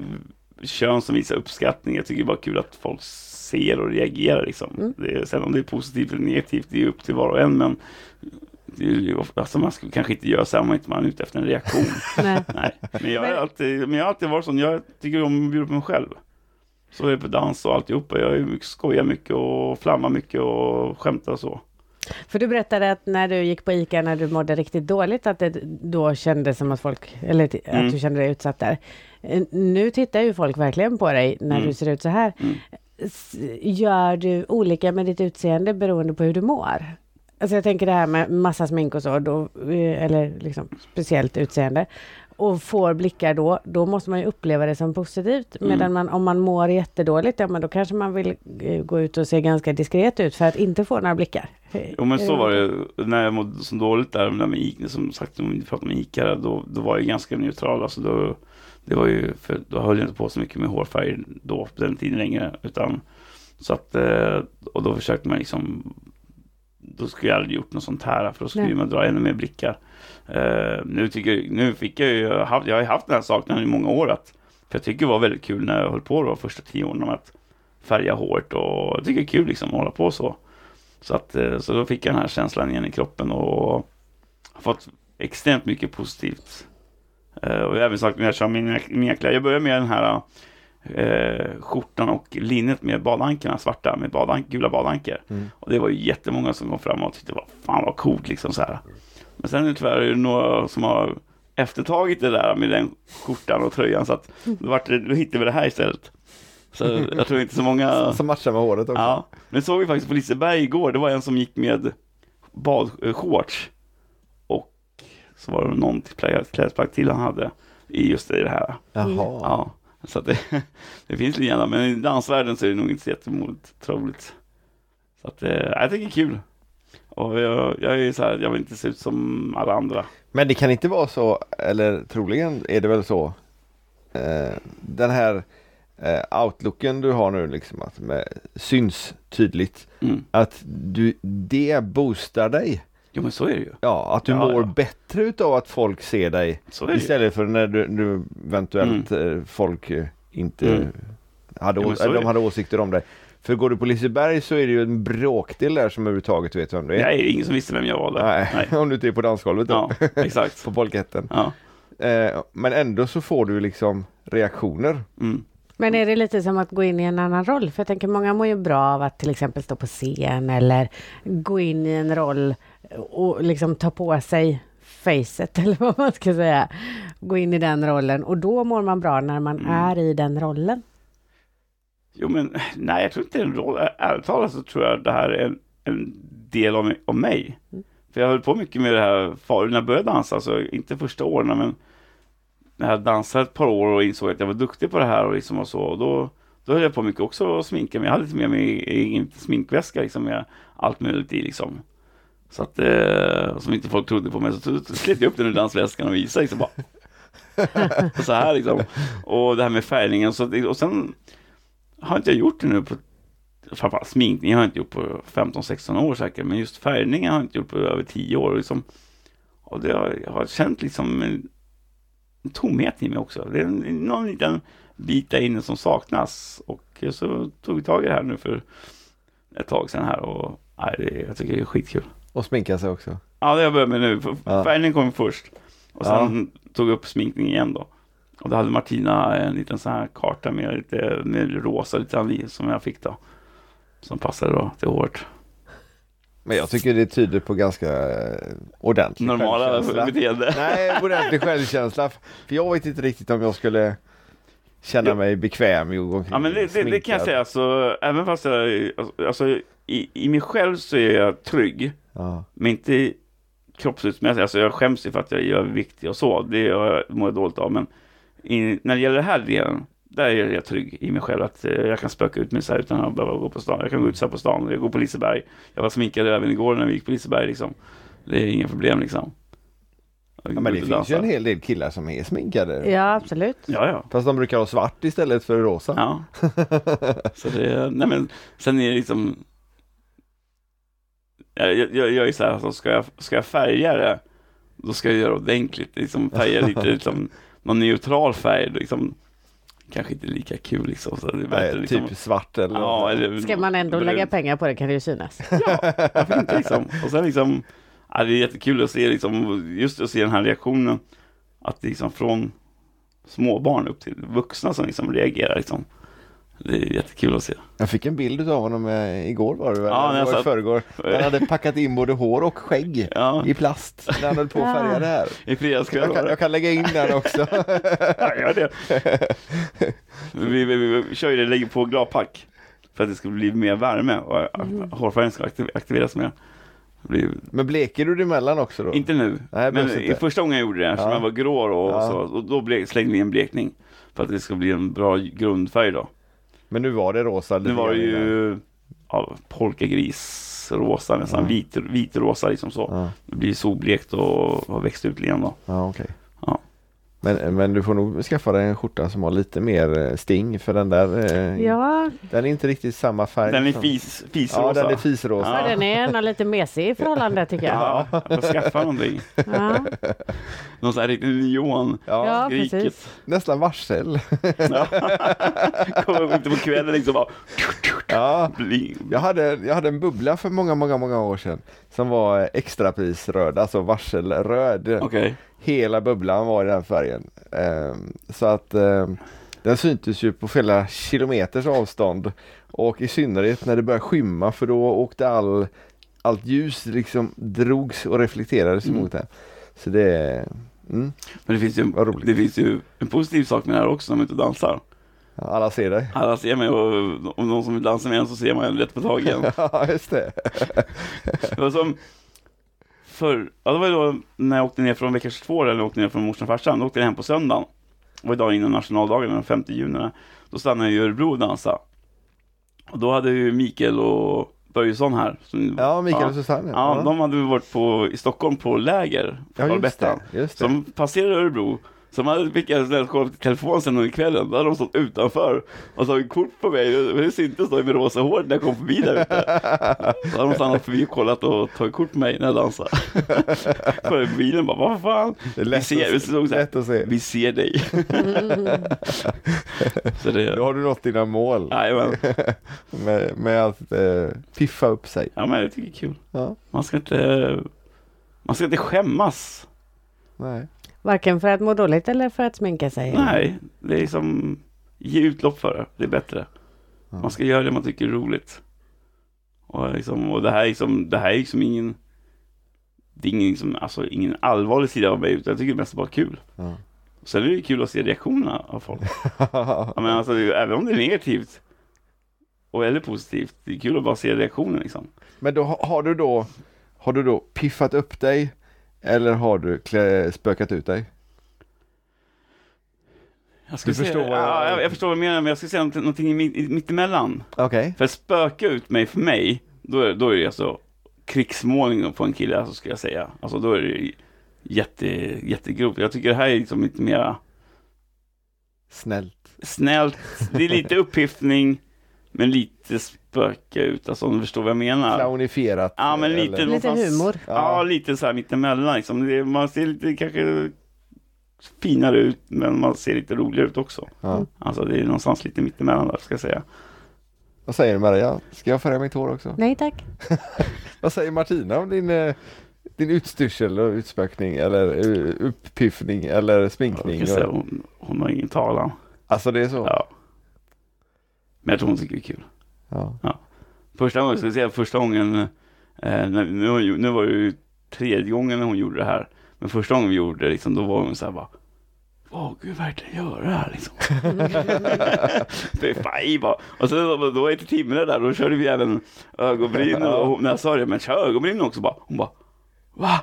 kön som visar uppskattning. Jag tycker bara kul att folk ser och reagerar liksom. Mm. Det sen om det är positivt eller negativt, det är upp till var och en. Men det ju, alltså, man ska kanske inte göra så här om man inte man är ute efter en reaktion. Nej. Nej, men jag, har alltid, men jag har alltid varit sån. Jag tycker om att bjuda på mig själv. Så är det på dans och alltihopa. Jag är mycket, skojar mycket och flammar mycket och skämtar och så. För du berättade att när du gick på ICA när du mådde riktigt dåligt att det då kändes som att folk, eller t- Mm. att du kände dig utsatt där. Eh, Nu tittar ju folk verkligen på dig när Mm. du ser ut så här. Mm. Gör du olika med ditt utseende beroende på hur du mår? Alltså jag tänker det här med massa smink och så, då, eh, eller liksom speciellt utseende. Och får blickar då, då måste man ju uppleva det som positivt. Mm. Medan man, om man mår jättedåligt, ja men då kanske man vill eh, gå ut och se ganska diskret ut för att inte få några blickar. Jo men så Eh, var det när jag mådde så dåligt där med, med Ica, som sagt om vi pratade om Ica, då, då var jag ganska neutral. Alltså då, det var ju, för då höll jag inte på så mycket med hårfärg då på den tiden längre. Utan, så att, eh, och då försökte man liksom, då skulle jag aldrig gjort något sånt här, för då skulle Nej. man dra ännu mer blickar. Eh, nu, tycker, nu fick jag ju, jag har haft- ju haft den här saknaden i många år. Att, för jag tycker det var väldigt kul när jag höll på då, första tio åren med att färga håret och jag tycker det är kul liksom att hålla på så. Så, att, eh, så då fick jag den här känslan igen i kroppen och har fått extremt mycket positivt. Eh, och jag har även sagt när jag kör mina, mina kläder, jag börjar med den här eh, skjortan och linnet med badankerna, svarta med badank, gula badanker. Mm. Och det var ju jättemånga som kom fram och tyckte vad fan vad coolt liksom så här. Men sen är det tyvärr några som har eftertagit det där med den skjortan och tröjan så att då, vart det, då hittade vi det här istället. Så jag tror inte så många Som matchar med håret också. Ja, men såg vi faktiskt på Liseberg igår. Det var en som gick med badshorts. Och så var det någon klädesplagg till han hade i just det här. Jaha. Ja, så det, det finns lite grann. Men i dansvärlden så är det nog inte så jättemodigt troligt. Så att eh, jag tycker det är kul. Och jag, jag är så här, jag vill inte se ut som alla andra. Men det kan inte vara så, eller troligen är det väl så. Eh, den här eh, outlooken du har nu liksom att med, syns tydligt. Mm. Att du, det boostar dig. Jo men så är det ju. Ja, att du Ja, mår ja. bättre utav att folk ser dig. Istället för när du, du eventuellt eh, folk eh, inte Mm. hade, är de hade åsikter om dig. För går du på Liseberg så är det ju en bråkdel där som överhuvudtaget vet vem du är. Nej, det är ingen som visste vem jag var där. Nej, Nej. om du inte är på dansgolvet då. Ja, exakt. på polketten. Ja. Eh, men ändå så får du liksom reaktioner. Mm. Men är det lite som att gå in i en annan roll? För jag tänker många mår ju bra av att till exempel stå på scen eller gå in i en roll och liksom ta på sig facet eller vad man ska säga. Gå in i den rollen och då mår man bra när man Mm. är i den rollen. Jo, men nej, jag tror inte det är en roll. Ärligt talat så tror jag det här är en, en del av, av mig. Mm. För jag höll på mycket med det här förut när jag började dansa, alltså inte första åren, men när jag dansade ett par år och insåg att jag var duktig på det här och liksom och så, och då, då höll jag på mycket också att sminka mig. Jag hade lite med mig egen sminkväska liksom med allt möjligt i liksom. Så att, eh, som inte folk trodde på mig, så, slet jag upp den ur dansväskan och visade liksom bara. så här liksom. Och det här med färgningen, så, och sen har inte jag gjort det nu på framförallt sminkning har jag inte gjort på 15-16 år säkert, men just färgningen har jag inte gjort på över 10 år. Liksom. Och det har, jag har känt liksom en, en tomhet i mig också. Det är en, någon liten bit där inne som saknas. Och så tog vi tag i det här nu för ett tag sedan här och nej, det, jag tycker det är skitkul. Och sminka sig också. Ja, det har jag börjat med nu. Ja. Färgningen kom först. Och sen tog jag upp sminkning igen då. Och då hade Martina en liten sån här karta med lite med rosa lite anvi som jag fick då. Som passade då till håret. Men jag tycker det tyder på ganska eh, ordentlig Normala beteende. Nej, ordentlig självkänsla. För jag vet inte riktigt om jag skulle känna Ja. mig bekväm i att gå omkring Ja men det, det, det kan jag säga, alltså, även fast jag, alltså, alltså i, i mig själv så är jag trygg, Ja. men inte kroppsutmässigt, alltså jag skäms ju för att jag är överviktig och så, det mår jag dåligt av, men i, när det gäller den här delen, där är jag trygg i mig själv, att eh, jag kan spöka ut mig så här utan att behöva gå på stan, jag kan gå ut så här på stan, jag går på Liseberg, jag var sminkad även igår när vi gick på Liseberg liksom, det är inga problem liksom. Ja, men det finns ju en hel del killar som är sminkade. Ja, absolut. Ja, ja. Fast de brukar ha svart istället för rosa. Ja. Så det, nej men sen är det liksom jag, jag, jag är så här, alltså, ska, jag, ska jag färga det då ska jag göra det ordentligt, liksom färga lite liksom, någon neutral färg, liksom, kanske inte lika kul liksom. Så det är bättre, Nej, liksom, typ svart eller ja, eller, Ska man ändå brun. lägga pengar på det kan det ju synas. Ja, varför inte liksom? Och sen liksom, ja, det är jättekul att se liksom, just att se den här reaktionen, att liksom från småbarn upp till vuxna som liksom reagerar liksom. Det är jättekul att se. Jag fick en bild av honom eh, igår var det väl? Ja, när jag satt- förrgår. Han hade packat in både hår och skägg Ja, i plast när han höll på att färga det här. i fredagskväll Jag jag kan lägga in den också. Ja, gör det. Vi, vi, vi, vi kör ju det, lägger på gladpack. För att det ska bli mer värme och Mm. hårfärgen ska aktiv- aktiveras mer. Blir, Men bleker du det emellan också då? inte nu, Nej, men i inte. första gången jag gjorde det, eftersom Ja. jag var grå och, Ja. så, och då slängde vi en blekning. För att det ska bli en bra grundfärg då. Men nu var det rosa lite Nu var det ju ja, polkagrisrosa, nästan Ja. vit, vitrosa liksom så. Ja, Det blir solblekt och har växt ut igen då. ja okej. Ja. Men, men du får nog skaffa dig en skjorta som har lite mer eh, sting för den där eh, Ja, Den är inte riktigt samma färg. Den är som- fis, Ja, fisrosa. den är fisrosa. ja. den är ändå lite mesig i förhållande tycker jag. Ja, jag får skaffa någonting. Ja, Någon sån här riktig neon. Ja, ja skriket. precis. Nästan varsel. Ja. Kommer ute på kvällen liksom bara... Ja. Bli, Jag hade, jag hade en bubbla för många, många, många år sedan som var extraprisröd, alltså varselröd. Okej. Hela bubblan var i den färgen. Ehm, så att ehm, den syntes ju på flera kilometers avstånd. Och i synnerhet när det började skymma för då åkte all, allt ljus liksom drogs och reflekterades Mm. mot den. Så det, mm, Men det finns, ju, det finns ju en positiv sak med det här också när man inte dansar. alla ser dig. Alla ser mig och om någon som dansa med en så ser man en rätt på tagen. Ja, just det. Det var som för, ja det var ju då när jag åkte ner från vecka 22 eller åkte ner från morsan och farsan, då åkte jag hem på söndagen. Det var idag innan nationaldagen, den 5 juni. Då stannade jag i Örebro och dansade. Och då hade ju Mikael och Börjesson här. Som, Ja, Mikael ja, och Susanne. ja, de hade varit på, i Stockholm på läger för ja just det. Just det. Som passerade Örebro. Som hade fick snällt kolla på telefon sen under kvällen. Då hade de stått utanför och tagit kort på mig. Det syntes då med rosa hår när jag kom förbi där ute. Då hade de stannat förbi och kollat och tagit kort på mig när jag dansade. Kollade på bilen bara, vad fan. Det är Vi ser, vi stod så här, se. vi ser dig. så Då det, har du nått dina mål jajamän. med, med att eh, piffa upp sig. Ja men jag tycker det är kul. Ja, Man ska inte, man ska inte skämmas. nej. Varken för att må dåligt eller för att sminka sig. Nej, det är som ge utlopp för det. Det är bättre. Man ska göra det man tycker är roligt. Och, liksom, och det här är liksom, det här är liksom ingen det är ingen, liksom, alltså, ingen allvarlig sida av mig utan jag tycker det mest bara kul. Ja. Sen är det ju kul att se reaktionerna av folk. Ja, men alltså, det även om det är negativt och eller positivt, det är kul att bara se reaktionen liksom. Men då har du då Har du då piffat upp dig Eller har du klä, spökat ut dig? Jag skulle Du förstår vad jag- ja, jag, jag förstår vad du menar, men jag skulle säga någonting, någonting i mitt, mittemellan. Okej För att spöka ut mig för mig, då är, då är det alltså krigsmålning på en kille, alltså, ska jag säga. Alltså då är det jätte, jättegrovt. Jag tycker det här är liksom lite mera Snällt snällt, det är lite upphiftning, men lite spöka ut, alltså om du förstår vad jag menar. Clownifierat Ja, men lite eller- Lite humor. Ja, Ja. lite så här mittemellan liksom. Det, man ser lite kanske finare ut, men man ser lite roligare ut också. ja. Alltså det är någonstans lite mittemellan där, ska jag säga. Vad säger du Maria? Ska jag färga mitt hår också? Nej tack. Vad säger Martina om din, eh, din utstyrsel och utspökning eller eh, uppiffning eller sminkning? kan säga, hon, hon har ingen talan. alltså det är så? Ja. Men jag tror hon tycker det är kul. Ja. Första gången, ska jag säga första gången, eh, när, nu, nu var det ju tredje gången när hon gjorde det här. Men första gången vi gjorde det, liksom, då var hon så här bara, Åh, gud verkligen göra det här liksom. Fy fan, bara. Och sen då, då efter timmarna där, då körde vi även ögonbryn. Och hon, när jag sa det, men kör ögonbryn också bara. Hon bara, va?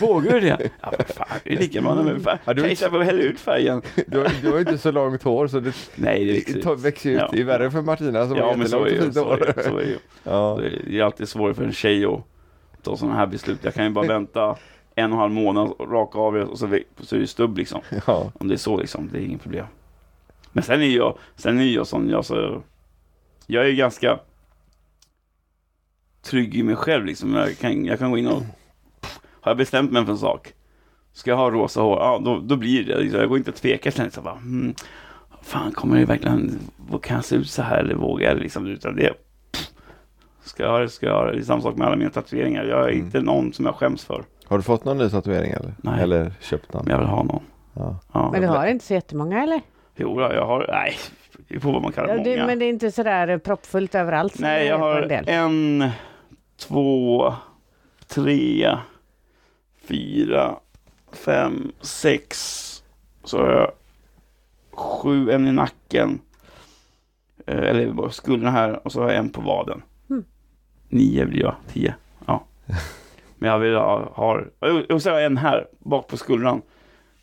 Vågar du det? Ja, men fan, det är lika bra. Men fan, Ja, du- kan jag få hälla ut färgen? Du, har- du har inte så långt hår så det, Nej, det det tar- växer ut. Ja. Det är värre för Martina som Ja, har jättelångt det och fint Så är hår. det, så är det. Ja. Det är alltid svårare för en tjej att ta sådana här beslut. Jag kan ju bara vänta en och en halv månad, raka av det och så, så är det stubb liksom. Ja. Om det är så liksom, det är inget problem. Men sen är jag, sen är jag sån, jag, så, jag är ju ganska trygg i mig själv liksom. Jag kan, jag kan gå in och, har jag bestämt mig för en sak, ska jag ha rosa hår, ja då, då blir det liksom. Jag går inte att tveka sen så bara, hmm, fan kommer det verkligen, kan jag se ut så här eller vågar jag liksom, utan det Ska jag ha det, ska jag ha det. Det är samma sak med alla mina tatueringar. Jag är Mm. inte någon som jag skäms för. Har du fått någon ny tatuering eller? Nej. Eller köpt någon? Men jag vill ha någon. Ja. Ja. Men du har inte så jättemånga eller? Jo, jag har, nej, det är på vad man kallar Ja, många. det, men det är inte sådär proppfullt överallt? Nej, jag har en del. en, två, tre, fyra, fem, sex. Så har jag sju, en i nacken. Eh, Eller skulderna här och så har jag en på vaden. Mm. Nio blir jag, tio. Ja. Men jag vill ha, ha jo, och så har jag en här bak på skuldran.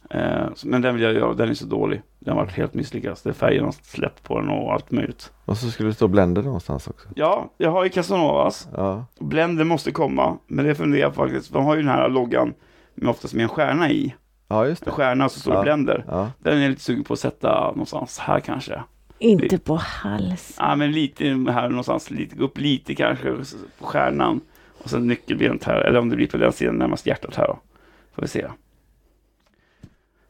Eh, men den vill jag göra, den är så dålig. Den har varit helt misslyckad. Det är färgen har släppt på den och allt möjligt. Och så skulle det stå Blender någonstans också. Ja, jag har ju Casanovas. Ja. Blender måste komma, men det funderar jag faktiskt. De har ju den här loggan med oftast med en stjärna i. Ja, just En det. stjärna så står det Ja. Blender. Ja. Den är jag lite sugen på att sätta någonstans här kanske. Inte på hals. Ja, men lite här någonstans. Lite, gå upp lite kanske på stjärnan. Och sen nyckelbenet här. Eller om det blir på den sidan närmast hjärtat här då. Får vi se.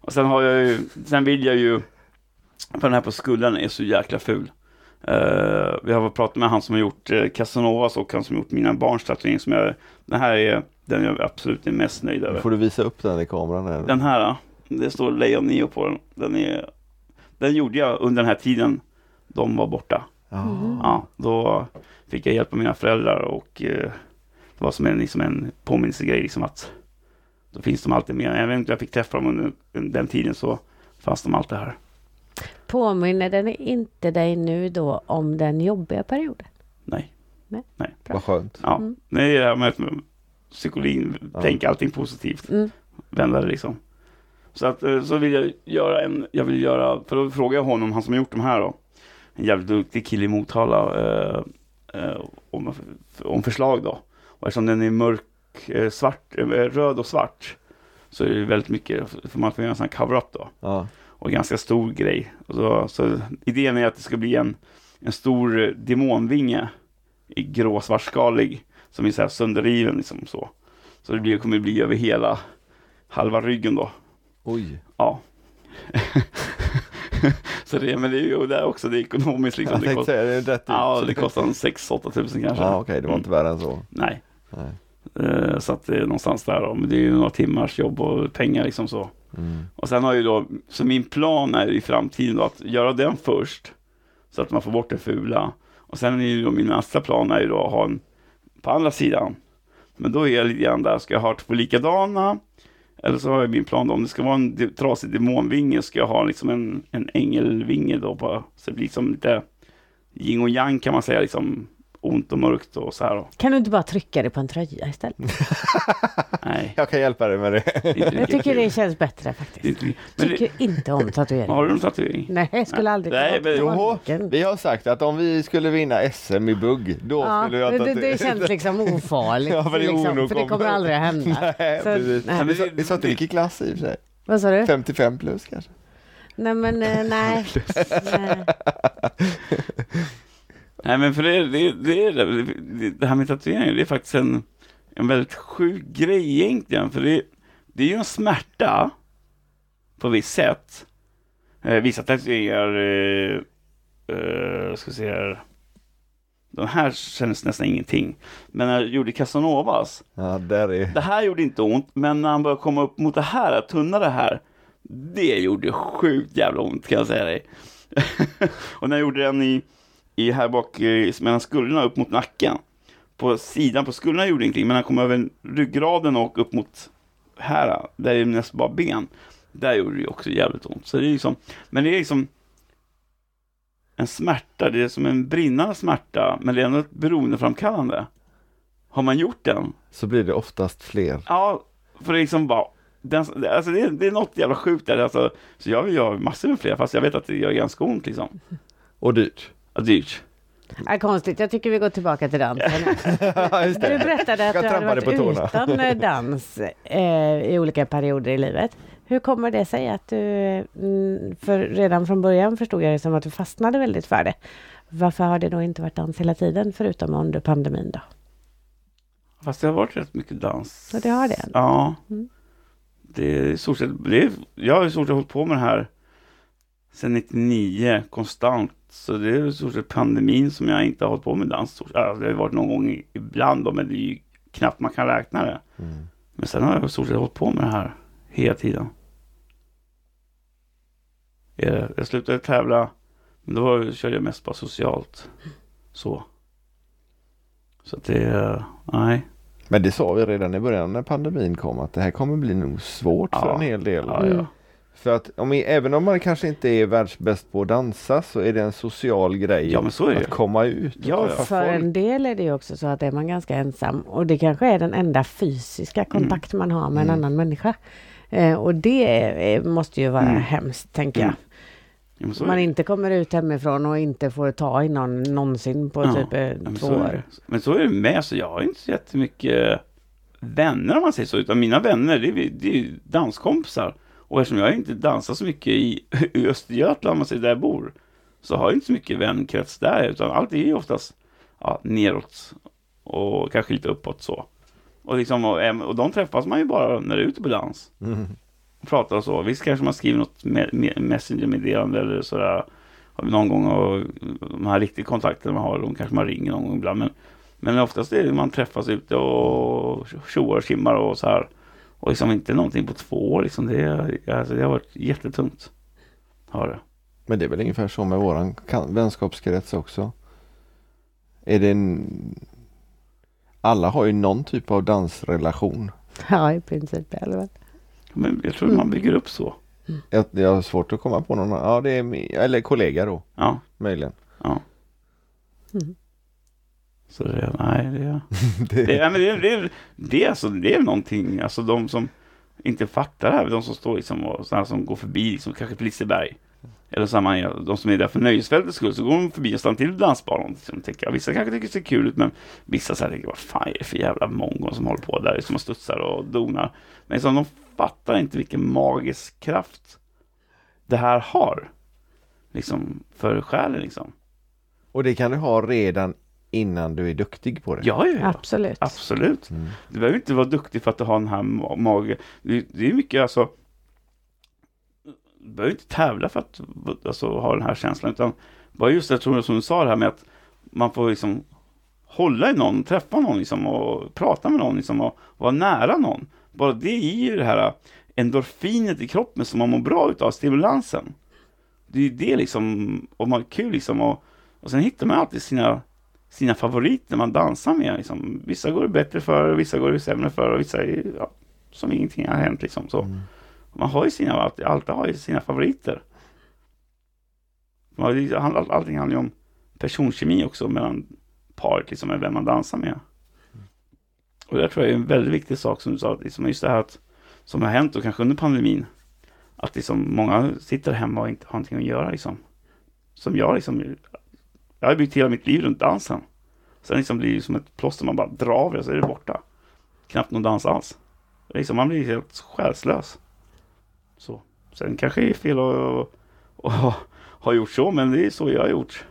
Och sen har jag ju, sen vill jag ju, för den här på skulden är så jäkla ful. Eh, vi har pratat med han som har gjort uh, Casanovas och han som har gjort mina barns tatuering som jag, den här är den jag absolut är mest nöjd över. Får du visa upp den i kameran? Här? Den här, det står Leon Neo på den. Den, är, den gjorde jag under den här tiden de var borta. Ja. Ja, då fick jag hjälp av mina föräldrar och eh, det var som en, liksom en påminnelsegrej liksom att då finns de alltid med. Även om jag fick träffa dem under den tiden så fanns de alltid här. Påminner den inte dig nu då om den jobbiga perioden? Nej. Vad skönt. Ja, Mm. är det här med psykologin, Ja. tänka allting positivt, Mm. vända det liksom. Så att eh, så vill jag göra en, jag vill göra, för då frågade jag honom, han som har gjort de här då, en jävligt duktig kille i Motala, eh, eh, om, om förslag då. Och eftersom den är mörk, eh, svart, eh, röd och svart, så är det väldigt mycket, för man får göra en sån cover-up då Ja. och ganska stor grej. Så, så idén är att det ska bli en, en stor eh, demonvinge i grå svartskalig som är så här sönderriven liksom så. Så det blir, kommer bli över hela halva ryggen då. Oj. Ja. så det, men det är ju där också, det är ekonomiskt liksom. Jag Det tänkte säga det är rätt ja, det kostar en 6-8 tusen kanske. Ja, okej, det var inte värre än så. Nej. Nej. Eh, Så att det är någonstans där då. Men det är ju några timmars jobb och pengar liksom så. Mm. Och sen har ju då, så min plan är i framtiden då att göra den först. Så att man får bort det fula. Och sen är ju då min nästa plan är ju då att ha en på andra sidan. Men då är jag lite grann där, ska jag ha två likadana? Eller så har jag min plan då, om det ska vara en trasig demonvinge ska jag ha liksom en, en ängelvinge då på, så det blir liksom lite yin och yang kan man säga, liksom ont och mörkt och så här. Kan du inte bara trycka det på en tröja istället? Nej. Jag kan hjälpa dig med det. Jag tycker det känns bättre faktiskt. inte- Men det, Tycker inte om tatuering. har du någon tatuering? Nej, jag skulle aldrig Nej, men- Jo, vi har sagt att om vi skulle vinna SM i bugg, då Ja, skulle jag det, ta det, det känns liksom ofarligt. Ja, för det är liksom, för det kommer aldrig att hända. Nej, Så- precis. nej. Vi sa- Vi sa inte vilken klass i och för sig. Vad sa du? 55 plus kanske. Nej men eh, nej. nej. Nej men för det, det, det, det, det, här med tatueringar, det är faktiskt en, en väldigt sjuk grej egentligen. För det, det är ju en smärta på visst sätt. Eh, vissa tatueringar, eh, eh, ska se här. De här kändes nästan ingenting. Men när jag gjorde Casanovas, Ja, där är... det här gjorde inte ont, men när han började komma upp mot det här, tunna det här, det gjorde sjukt jävla ont kan jag säga dig. och när jag gjorde den i, i här bak, eh, mellan skulderna upp mot nacken, på sidan på skulderna gjorde ingenting, men han kom över ryggraden och upp mot här, där är det nästan bara ben, där gjorde det också jävligt ont. Så det är liksom, men det är liksom en smärta, det är som en brinnande smärta, men det är ändå ett beroendeframkallande. Har man gjort den, Så blir det oftast fler. Ja, för det är liksom bara, den, alltså det, är, det är något jävla sjukt där. Alltså, så jag vill göra massor med fler, fast jag vet att det gör ganska ont liksom. Och dyrt. Ja, dyrt. Ja, konstigt, jag tycker vi går tillbaka till dansen. Ja, Du berättade att Jag du hade varit utan eh, dans eh, i olika perioder i livet. Hur kommer det sig att du, mm, för redan från början förstod jag det som att du fastnade väldigt för det. Varför har det då inte varit dans hela tiden förutom under pandemin då? Fast det har varit rätt mycket dans. Så det har det? Ja. Mm. Det är i stort sett, det är, jag har i stort sett hållit på med det här sedan 99 konstant. Så det är i stort sett pandemin som jag inte har hållit på med dans. Det har varit någon gång ibland då, men det är ju knappt man kan räkna det. Mm. Men sen har jag i stort sett hållit på med det här hela tiden. Jag, jag slutade tävla, men då var, körde jag mest bara socialt. Så. Så att det, nej. Men det sa vi redan i början när pandemin kom att det här kommer bli nog svårt för Ja. en hel del. Ja, Mm. ja. För att om, även om man kanske inte är världsbäst på att dansa så är det en social grej Ja, att komma ut. Ja, För folk. en del är det ju också så att är man ganska ensam och det kanske är den enda fysiska kontakt man har med en Mm. annan människa. Eh, och det måste ju vara Mm. hemskt, tänker jag. Mm. Ja, man inte kommer ut hemifrån och inte får ta i någon någonsin på Ja, typ eh, Ja, men, två så är år. det. men så är det med, så jag har inte så jättemycket vänner om man säger så, utan mina vänner det är, det är ju danskompisar. Och eftersom jag inte dansar så mycket i, i Östergötland, man säger där jag bor, så har jag inte så mycket vänkrets där, utan allt är ju oftast ja, neråt och kanske lite uppåt så. Och, liksom, och, och de träffas man ju bara när det är ute på dans. Mm. Och pratar och så. Visst kanske man skriver något me- me- messengermeddelande eller sådär någon gång och de här riktiga kontakterna man har, de kanske man ringer någon gång ibland. Men, men oftast är det man träffas ute och tjoar och simmar och så här. Och liksom inte någonting på två år liksom. Det, alltså, det har varit jättetungt. Har det. Men det är väl ungefär så med våran vänskapskrets också. Är det en... Alla har ju någon typ av dansrelation. Ja, i princip i alla fall. Men jag tror man bygger upp så. Jag, jag har svårt att komma på någon annan. Ja, det är eller kollega då, Ja, möjligen. ja. Mm. Så det, nej, det, Det, det, nej, men det, det, det, är alltså, det är någonting, alltså de som inte fattar det här, de som står liksom och sådana som går förbi, liksom, kanske på Liseberg. Eller samma, de som är där för nöjesfältets skull, så går de förbi och stannar till dansbanan. Liksom, tänker, vissa kanske tycker det ser kul ut, men vissa så här tänker, vad fan är det för jävla mongon som håller på där, som och studsar och donar. Men liksom, de fattar inte vilken magisk kraft det här har. Liksom, för själen liksom. och det kan du ha redan innan du är duktig på det. Ja, ja, ja. Absolut. Absolut. Mm. Du behöver inte vara duktig för att du har den här ma- mage. Det, det är mycket alltså. Du behöver inte tävla för att alltså, ha den här känslan. Utan bara just det, tror jag, som du sa det här med att man får liksom hålla i någon, träffa någon liksom, och prata med någon liksom, och vara nära någon. Bara det ger ju det här endorfinet i kroppen som man mår bra utav, stimulansen. Det är ju det liksom, och man kul liksom och, och sen hittar man alltid sina, sina favoriter man dansar med. Liksom. Vissa går det bättre för, vissa går det sämre för och vissa är ja, som ingenting har hänt liksom. Så. Mm. Man har ju sina, alltid, har ju sina favoriter. Man, allting handlar ju om personkemi också mellan paret, liksom med vem man dansar med. Och det tror jag är en väldigt viktig sak som du sa, liksom just det här att, som har hänt och kanske under pandemin, att liksom många sitter hemma och inte har någonting att göra liksom. Som jag liksom, jag har byggt hela mitt liv runt dansen. Sen liksom blir det som ett plåster, man bara drar av det så är det borta. Knappt någon dans alls. Liksom, man blir helt själslös. Så. Sen kanske det är fel att, att ha, ha gjort så, men det är så jag har gjort.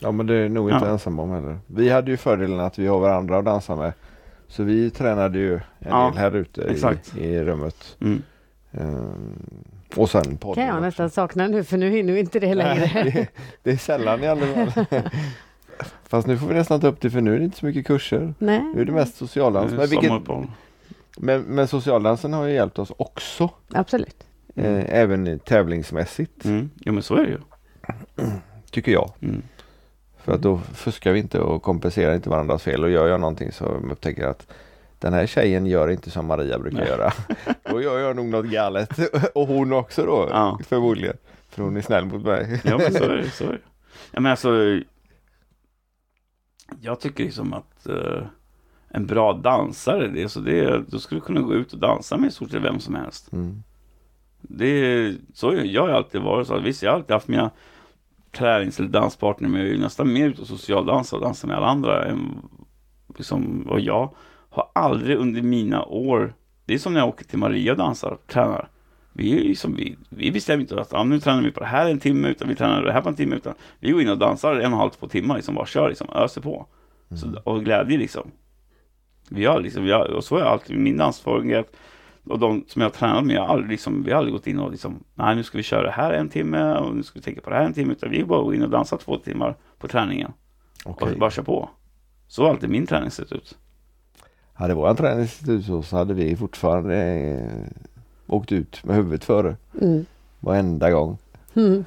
Ja men det är nog inte Ja. ensam om heller. Vi hade ju fördelen att vi har varandra att dansa med. Så vi tränade ju en Ja, del här ute i, i rummet. Mm. Ehm, och sen podden. kan jag också. nästan sakna nu för nu hinner vi inte det längre. Nej, det, det är sällan i alla fall. Fast nu får vi nästan ta upp det för nu är det inte så mycket kurser. Nej. Nu är det mest socialdans. Men, vilket, men, men socialdansen har ju hjälpt oss också. Absolut. Eh, även tävlingsmässigt. Mm. Jo men så är det ju. Tycker jag. Mm. För att då fuskar vi inte och kompenserar inte varandras fel. Och gör jag någonting så upptäcker jag att den här tjejen gör inte som Maria brukar Nej. göra. Då gör jag nog något galet. Och hon också då Ja. förmodligen. För hon är snäll mot mig. Ja men så är det. Så är det. Ja, men alltså, jag tycker liksom att eh, en bra dansare, det, så det, då skulle du kunna gå ut och dansa med i stort sett vem som helst. Mm. Det så jag har alltid varit så. Visst, jag har alltid haft mina tränings eller danspartner men jag är ju nästan mer ute och socialdansa och dansa med alla andra. Än, liksom, och jag har aldrig under mina år, det är som när jag åker till Maria och dansar och tränar. Vi, är liksom, vi, vi bestämmer inte att ah, nu tränar vi på det här en timme, utan vi tränar det här på en timme. Utan vi går in och dansar en och en halv, två timmar, liksom, bara kör, liksom, öser på. Så, och glädje liksom. Vi har liksom, vi har, och så har jag alltid min dans fungerat. Och de som jag har tränat med, jag har aldrig, liksom, vi har aldrig gått in och liksom, nej nu ska vi köra det här en timme och nu ska vi tänka på det här en timme. Utan vi bara går in och dansar två timmar på träningen. Okej. Och bara kör på. Så har alltid min träning sett ut. Hade våran träning sett så, så hade vi fortfarande eh, åkt ut med huvudet före. Mm. Varenda gång. Mm.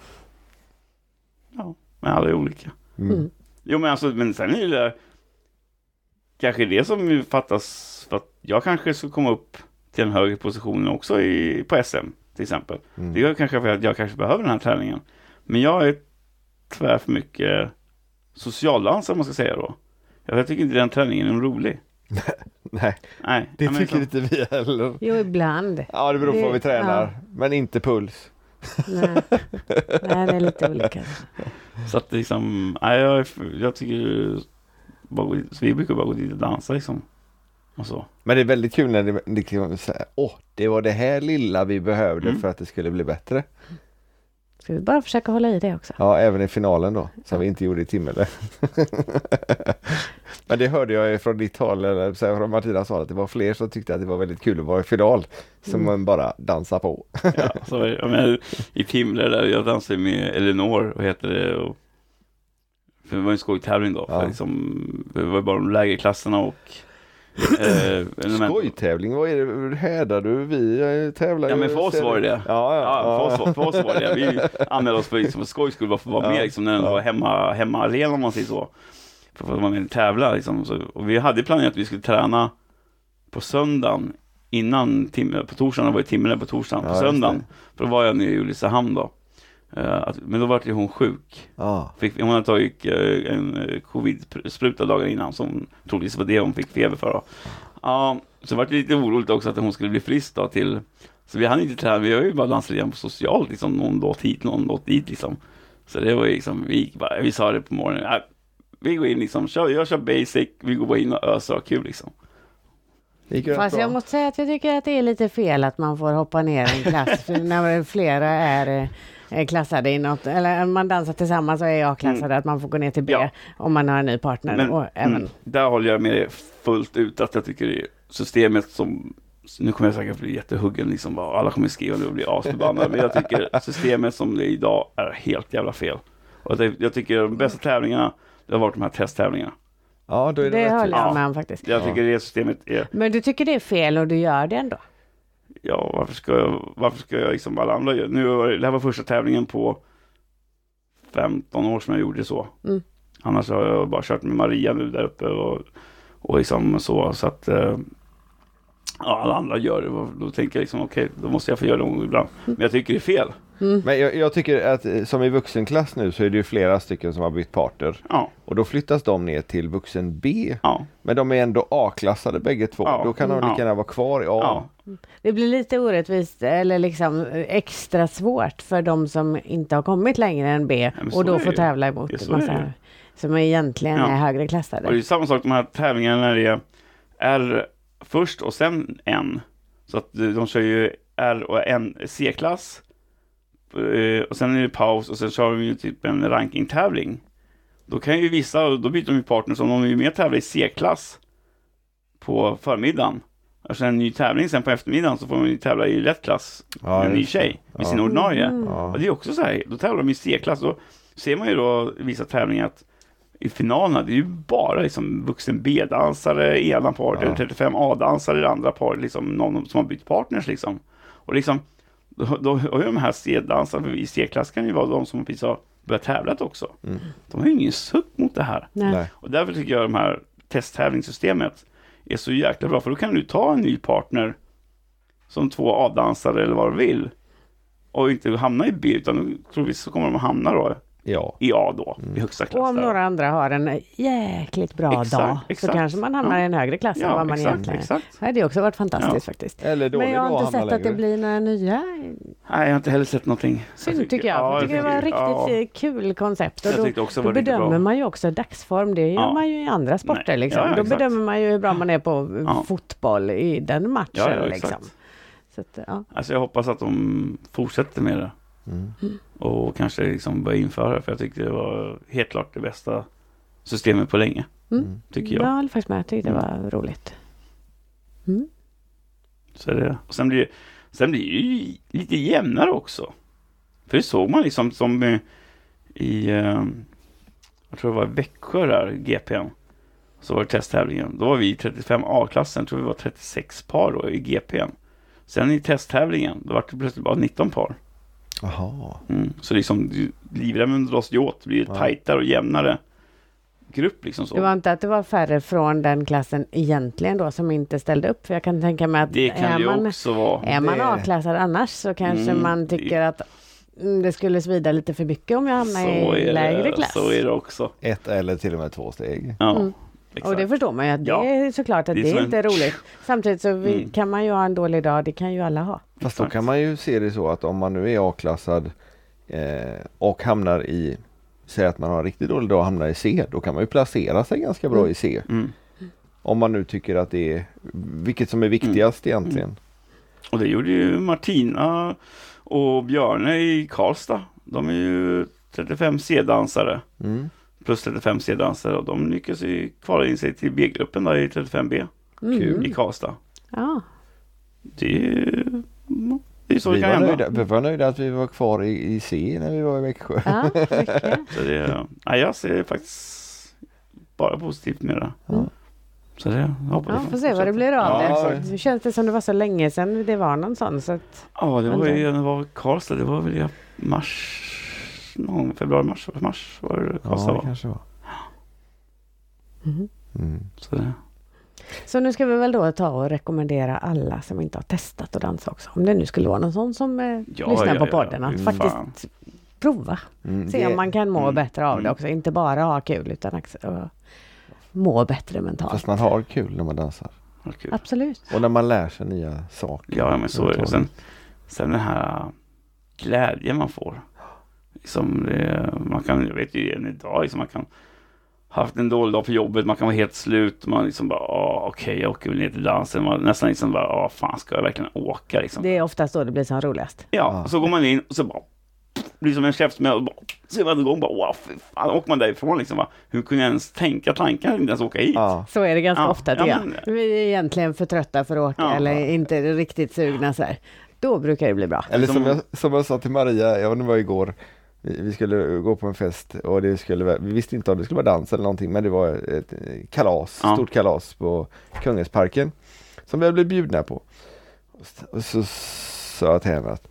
Men alla är olika. Mm. Mm. Jo men alltså, men sen är det kanske det som ju fattas för att jag kanske ska komma upp till en högre position också i, på SM till exempel. Mm. Det är kanske för att jag kanske behöver den här träningen. Men jag är tyvärr för mycket socialdansare om man ska säga då. Jag tycker inte den träningen är rolig. Nej, Nej, det tycker så- inte vi heller. Jo, ibland. Ja, det beror på vad vi tränar. ja. Men inte puls. Nej. Nej, det är lite olika. Så att liksom, nej, jag, jag tycker bara, vi brukar bara gå dit och dansa liksom. Och så. Men det är väldigt kul när det, det kan säga, åh, det var det här lilla vi behövde Mm. för att det skulle bli bättre. Ska vi bara försöka hålla i det också? Ja, även i finalen då, som vi inte gjorde i Timmele. Men det hörde jag från ditt håll, eller så här, från Martinas håll, att det var fler som tyckte att det var väldigt kul att vara i final. Som Mm. man bara dansar på. Ja, så. Jag menar, I Timrå där jag dansade med Elinor, vad heter det? Och, för det var en skojtävling då. Ja. För liksom, det var bara de lägre klasserna och... Eh, Skojtävling, vad är det, härdar du? Vi eh, tävlar Ja ju- men för oss var det det. Ja, ja. Ja, för, oss, för oss var det det. Vi anmälde oss för, liksom, för skojs skull, bara för att vara Ja. med liksom, när Ja. var hemma, hemma om man säger så. För att vara med och tävla liksom. Så, och vi hade planerat att vi skulle träna på söndagen innan Timrå, på torsdagen, det var ju Timrå på torsdagen, Ja, på söndagen. det. För då var jag nere i Ulricehamn då. Eh, att, men då var ju hon sjuk. Ja. Fick, hon hade tagit eh, en eh, covid-spruta dagen innan som troligtvis var det hon fick feber för. Då. Ja, så var det lite oroligt också att hon skulle bli frisk då till så vi hann inte träna, vi har ju bara dansat igen på socialt liksom någon låt hit, någon låt dit liksom. Så det var ju liksom, vi bara, vi sa det på morgonen, äh, vi går in liksom, kör, jag kör basic, vi går bara in och öser och har kul liksom. Fast jag måste säga att jag tycker att det är lite fel att man får hoppa ner en klass för när flera är är klassade i något, eller om man dansar tillsammans och är A-klassade, att man får gå ner till B Ja. om man har en ny partner. Men och även, mm, där håller jag med dig fullt ut att jag tycker det är systemet som nu kommer jag säkert bli jättehuggen liksom, bara, alla kommer skriva nu och bli asförbannade, men jag tycker systemet som det är idag är helt jävla fel. Och det, jag tycker de bästa tävlingarna, det har varit de här testtävlingarna. Ja, då är det, det rätt. håller jag Ja. med om faktiskt. Jag Ja. tycker det systemet är, Men du tycker det är fel och du gör det ändå? Ja, varför ska jag, varför ska jag liksom andra göra? Nu, det här var första tävlingen på 15 år som jag gjorde så. Mm. Annars har jag bara kört med Maria nu där uppe och, och liksom så, så att eh, ja, alla andra gör det. Och Då tänker jag liksom, okej, då måste jag få göra det ibland. Men jag tycker det är fel. Men jag, jag tycker att eh, som i vuxenklass nu så är det ju flera stycken som har bytt parter. Ja, Och då flyttas de ner till vuxen B. ja, Men de är ändå A-klassade bägge två. Ja. Då kan de lika gärna vara kvar i A. ja. Det blir lite orättvist eller liksom extra svårt för de som inte har kommit längre än B och då får tävla emot Ja, massa som egentligen Ja. är högre Och det är klassade. samma sak de här tävlingarna när det är R först och sen N. Så att de kör ju R och N C-klass. Eh, Och sen är det paus och sen kör de ju typ en rankingtävling. Då kan ju vissa, då byter de ju partners om de är med och tävlar i C-klass på förmiddagen. Och sen en ny tävling sen på eftermiddagen så får de ju tävla i rätt klass Ja, med en ny tjej med Ja. sin ordinarie. Mm. Ja. Och det är också så här, då tävlar de i C-klass. Då ser man ju då i vissa tävlingar att i finalerna, det är ju bara liksom vuxen B-dansare i ena paret, Ja. eller 35 A-dansare i det andra paret, liksom någon som har bytt partners liksom. Och liksom, då, då har ju de här C-dansarna i C-klass kan ju vara de som precis har börjat tävlat också. Mm. De har ju ingen suck mot det här. Nej. Nej. Och därför tycker jag de här testtävlingssystemet är så jäkla bra, för då kan du ta en ny partner som två A-dansare eller vad du vill och inte hamna i B, utan troligtvis så kommer de att hamna då Ja. i A då, i högsta klass. Och om där. några andra har en jäkligt bra Exakt, dag exakt. så kanske man hamnar Ja. i en högre klass än Ja, vad man exakt, egentligen exakt. Det hade ju också varit fantastiskt Ja. faktiskt. Men jag har inte sett att det längre. blir några nya. Nej, jag har inte heller sett någonting. Synd tycker jag. ja, jag tycker det var ett ja. riktigt kul koncept. Och Jag då, då bedömer man ju också dagsform. Det gör Ja. man ju i andra sporter. Liksom. Ja, ja, då bedömer man ju hur bra man är på Ja. fotboll i den matchen. Ja, ja, liksom. Så att, ja. Alltså jag hoppas att de fortsätter med det. Mm. Och kanske liksom börjar införa för jag tyckte det var helt klart det bästa systemet på länge. Mm. Tycker jag. Jag håller faktiskt med. Jag tyckte det Mm. var roligt. Mm. Så det. Och sen blir, sen blir det ju lite jämnare också. För det såg man liksom som i, eh, jag tror det var i Växjö där, GPn. Så var det testtävlingen. Då var vi i 35A-klassen, tror vi var 36 par då i GPn. Sen i testtävlingen, då var det plötsligt bara 19 par. Jaha. Mm. Så liksom livremmen dras ju åt, det blir Ja. tajtare och jämnare grupp liksom så. Det var inte att det var färre från den klassen egentligen då som inte ställde upp. För jag kan tänka mig att det kan är det man, också vara. är man Det- A-klassad annars så kanske Mm, man tycker att mm, det skulle svida lite för mycket om jag hamnar i är, lägre det, klass. så är det också. Ett eller till och med två steg. Ja, Mm. exakt. Och det förstår man ju att det Ja. är såklart att Det det, är är som inte en- roligt. Samtidigt så vi, Mm. kan man ju ha en dålig dag, det kan ju alla ha. Fast då kan man ju se det så att om man nu är A-klassad eh, och hamnar i Säg att man har en riktigt dålig dag och hamnar i C. Då kan man ju placera sig ganska bra Mm. i C. Mm. Om man nu tycker att det är vilket som är viktigast egentligen. Och det gjorde ju Martina och Björne i Karlstad. De är ju 35 C-dansare Mm. plus 35 C-dansare och de lyckas ju kvala in sig till B-gruppen där i 35B Mm. Kul. i Karlstad. Ja. Det är ju mm, det är så Vi det kan var, hända. nöjda, vi var nöjda att vi var kvar i, i C när vi var i Växjö. ja. Så det, nej, jag ser faktiskt bara positivt med det. Mm. Så det hoppas Ja, får se vad det blir av Ja, det. exakt. Nu känns det som det var så länge sedan det var någon sån. Så att, Ja, det var ju det var Karlstad. Det var väl i mars, någon februari, mars, mars var det Karlstad Ja, det var. kanske var. Mhm. Mm. Så det, Så nu ska vi väl då ta och rekommendera alla som inte har testat att dansa också. Om det nu skulle vara någon sån som eh, Ja, lyssnar ja, på ja, podden. Att fy faktiskt fan. prova. Mm, Se det- om man kan må mm, bättre av det mm. också. Inte bara ha kul utan också uh, må bättre mentalt. Fast man har kul när man dansar. kul. Absolut. Och när man lär sig nya saker. Ja, men så är det. Sen, sen den här glädjen man får. Liksom det, man kan, jag vet ju än idag, liksom man kan haft en dålig dag på jobbet, man kan vara helt slut, man liksom bara, "Åh, okej, jag åker väl ner till dansen, man nästan liksom bara, åh, fan, ska jag verkligen åka liksom? Det är oftast då det blir som roligast. Ja, Ja. och så går man in och så bara, blir som en käftsmäll och bara, så är man igång, bara, wow, fy fan, åker man därifrån liksom, va? hur kunde jag ens tänka tanken att inte ens åka hit? Ja, Så är det ganska Ja, ofta tycker ja, jag. men- Vi är egentligen för trötta för att åka Ja. eller inte riktigt sugna så här. Då brukar det bli bra. eller som Som- jag, som jag sa till Maria, jag vad igår. Vi, skulle gå på en fest och det skulle, vi visste inte om det skulle vara dans eller någonting men det var ett eh, kalas, Ja. stort kalas på Kungälvsparken. Som vi hade blivit bjudna på. Och så sa jag till henne att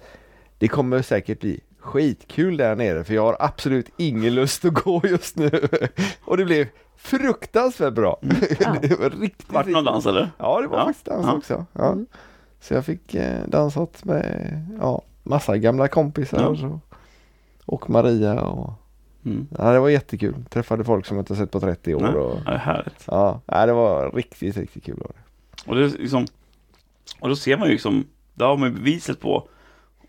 det kommer säkert bli skitkul där nere för jag har absolut ingen lust att gå just nu. Och det blev fruktansvärt bra. det var riktigt, Vart någon dans eller? Ja, det var Ja. faktiskt dans Ja. också. Ja. Mm. Så jag fick eh, dansat med ja, massa gamla kompisar Ja. Och, Maria och Mm. ja, det var jättekul. Träffade folk som jag inte sett på 30 år. Nej, Och, ja, härligt. ja, det var riktigt, riktigt kul. Var det. Och, det är liksom, och då ser man ju liksom, där har man ju beviset på,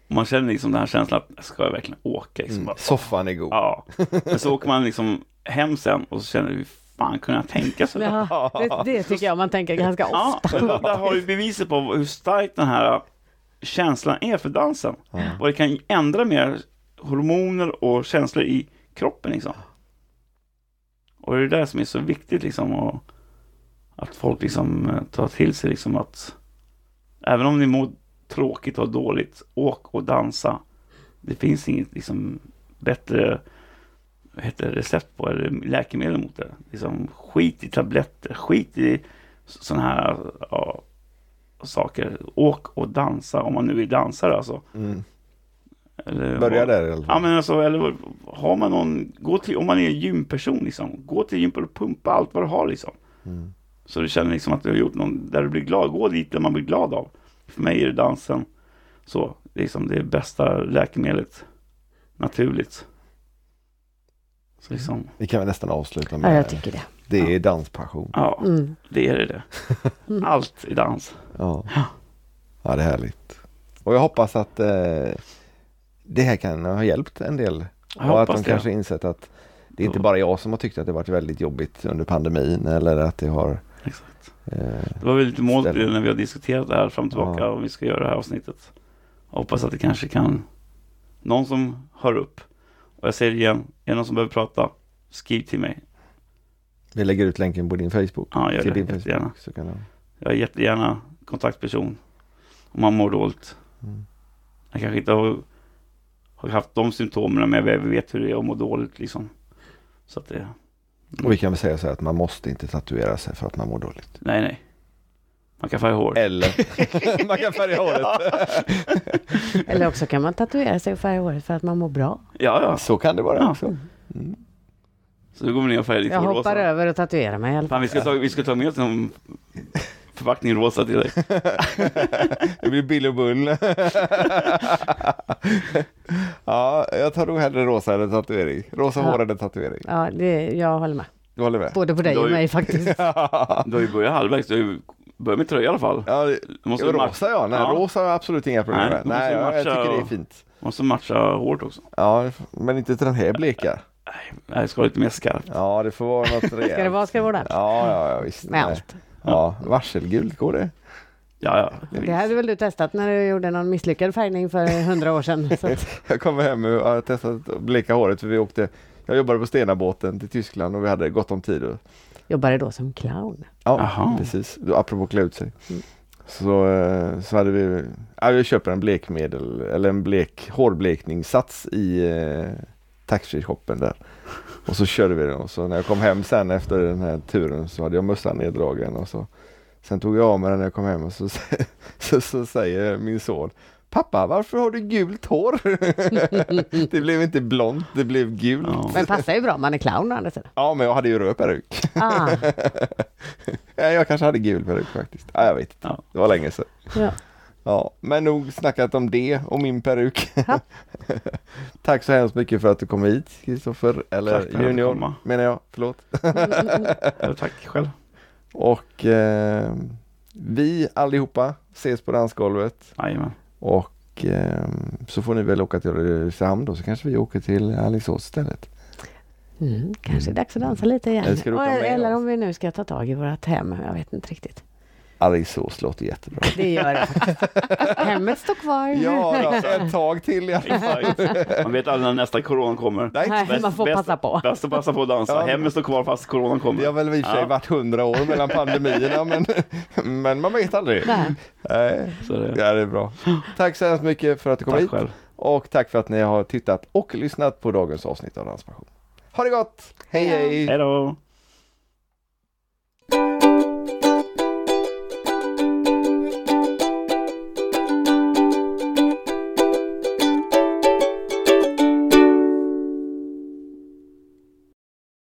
man känner liksom den här känslan att ska jag verkligen åka? Liksom, Mm. bara, Soffan är god. Ja, men så åker man liksom hem sen och så känner du, hur fan kunde jag tänka så? Ja, det, det tycker jag man tänker ganska Ja, ofta. men där, där har du beviset på hur stark den här känslan är för dansen. Ja. Och det kan ändra mer hormoner och känslor i kroppen liksom. Och det är det där som är så viktigt liksom. Och att folk liksom tar till sig liksom att även om ni mår tråkigt och dåligt, åk och dansa. Det finns inget liksom bättre vad heter det, recept på eller läkemedel mot det. Liksom, skit i tabletter, skit i sådana här ja, saker. Åk och dansa om man nu vill dansa. alltså. Mm. Eller, Börja där i alla Ja men alltså, eller har man någon, gå till, om man är en gymperson liksom, gå till gymmet och pumpa allt vad du har liksom. Mm. Så du känner liksom att du har gjort någon, där du blir glad, gå dit där man blir glad av. För mig är det dansen så, liksom det är bästa läkemedlet, naturligt. Så liksom, Vi kan väl nästan avsluta Ja, med jag tycker det. det är danspassion. ja, Mm. det är det det. Allt i dans. Ja. ja, det är härligt. Och jag hoppas att eh, det här kan ha hjälpt en del. Jag och att de det. kanske insett att det är inte bara jag som har tyckt att det varit väldigt jobbigt under pandemin eller att det har Exakt. eh, Det var väl lite mål Ställe. när vi har diskuterat det här fram och tillbaka Ja. och vi ska göra det här avsnittet. Jag hoppas att det kanske kan någon som hör upp. Och jag säger det igen, är det någon som behöver prata, skriv till mig. Vi lägger ut länken på din Facebook. Ja, gör till det din jättegärna. Facebook så kan jag... Jag är jättegärna kontaktperson om man mår dåligt. Mm. Jag kanske inte har, har haft de symptomen men jag vet hur det är att må dåligt liksom. Så att det, Och vi kan väl säga så här att man måste inte tatuera sig för att man mår dåligt. nej nej. Man kan färga hår. Eller man kan färga håret. Eller också kan man tatuera sig och färga håret för att man mår bra. Ja, ja. Så kan det vara Ja. också. Mm. Så då går vi ner och färgar ditt Jag hår hoppar rosa. över och tatuerar mig i alla fall. Fan, vi ska ta, vi ska ta med oss en förpackning rosa till dig. Det blir Bill och Bull. ja, jag tar nog hellre rosa än en tatuering. Rosa Ja. hår än en tatuering. Ja, det, jag håller med. Du håller med? Både på dig och mig faktiskt. Du har ju börjat halvvägs. Du har ju börjat med tröja i alla fall. Ja, måste rosa ja. Nej, Ja. rosa har jag absolut inga problem Nej, med. måste Nej, jag, tycker det är fint. Måste matcha hårt också. Ja, men inte till den här bleka. Nej, det ska vara lite mer skarpt. Ja, det får vara något rejält. Ska det vara, ska det vara där. Ja, ja, ja visst. Med Nej. allt. Ja, varselgult går det. Ja, ja. Det hade väl du testat när du gjorde någon misslyckad färgning för hundra år sedan. Så att, Jag kommer hem och har testat att bleka håret för vi åkte jag jobbade på Stenabåten till Tyskland och vi hade gott om tid. Och, jobbade då som clown. ja, Jaha. precis. Apropå klä ut sig. Mm. Så, eh, så hade vi, ja, vi köper en blekmedel eller en blek hårblekningssats i eh, taxfree-shoppen där. Och så körde vi den och så när jag kom hem sen efter den här turen så hade jag mössan neddragen och så Sen tog jag av mig den när jag kom hem och så, så, så säger min son Pappa, varför har du gult hår? det blev inte blont, det blev gult. Ja. Men passar ju bra om man är clown å andra sidan. Ja, men jag hade ju röd peruk. Ah, Ja, jag kanske hade gul peruk faktiskt. Ja, jag vet inte. Ja. Det var länge sedan. ja. Ja, men nog snackat om det och min peruk. Ja. Tack så hemskt mycket för att du kom hit, Kristoffer. Eller Tack Junior, menar jag. Förlåt. Tack själv. Och eh, vi allihopa ses på dansgolvet. Jajamän. Och eh, så får ni väl åka till Ulricehamn då, så kanske vi åker till Alingsås istället. Mm, kanske är dags att dansa lite igen. Eller Eller om vi nu ska ta tag i vårt hem. Jag vet inte riktigt. Alingsås låter jättebra. Det gör det. Hemmet står kvar. Ja, alltså, ett tag till i alla fall. Man vet aldrig när nästa corona kommer. Nej, Nej, man får Bäst- passa på. Bäst att passa på att dansa. Ja. Hemmet står kvar fast coronan kommer. Det har väl i och för sig Ja. varit hundra år mellan pandemierna men, men man vet aldrig. Nej. Nej, Så det, ja, det är bra. Tack så hemskt mycket för att du kom tack hit själv. och tack för att ni har tittat och lyssnat på dagens avsnitt av Danspassion. Ha det gott! Hej hej! Hej då!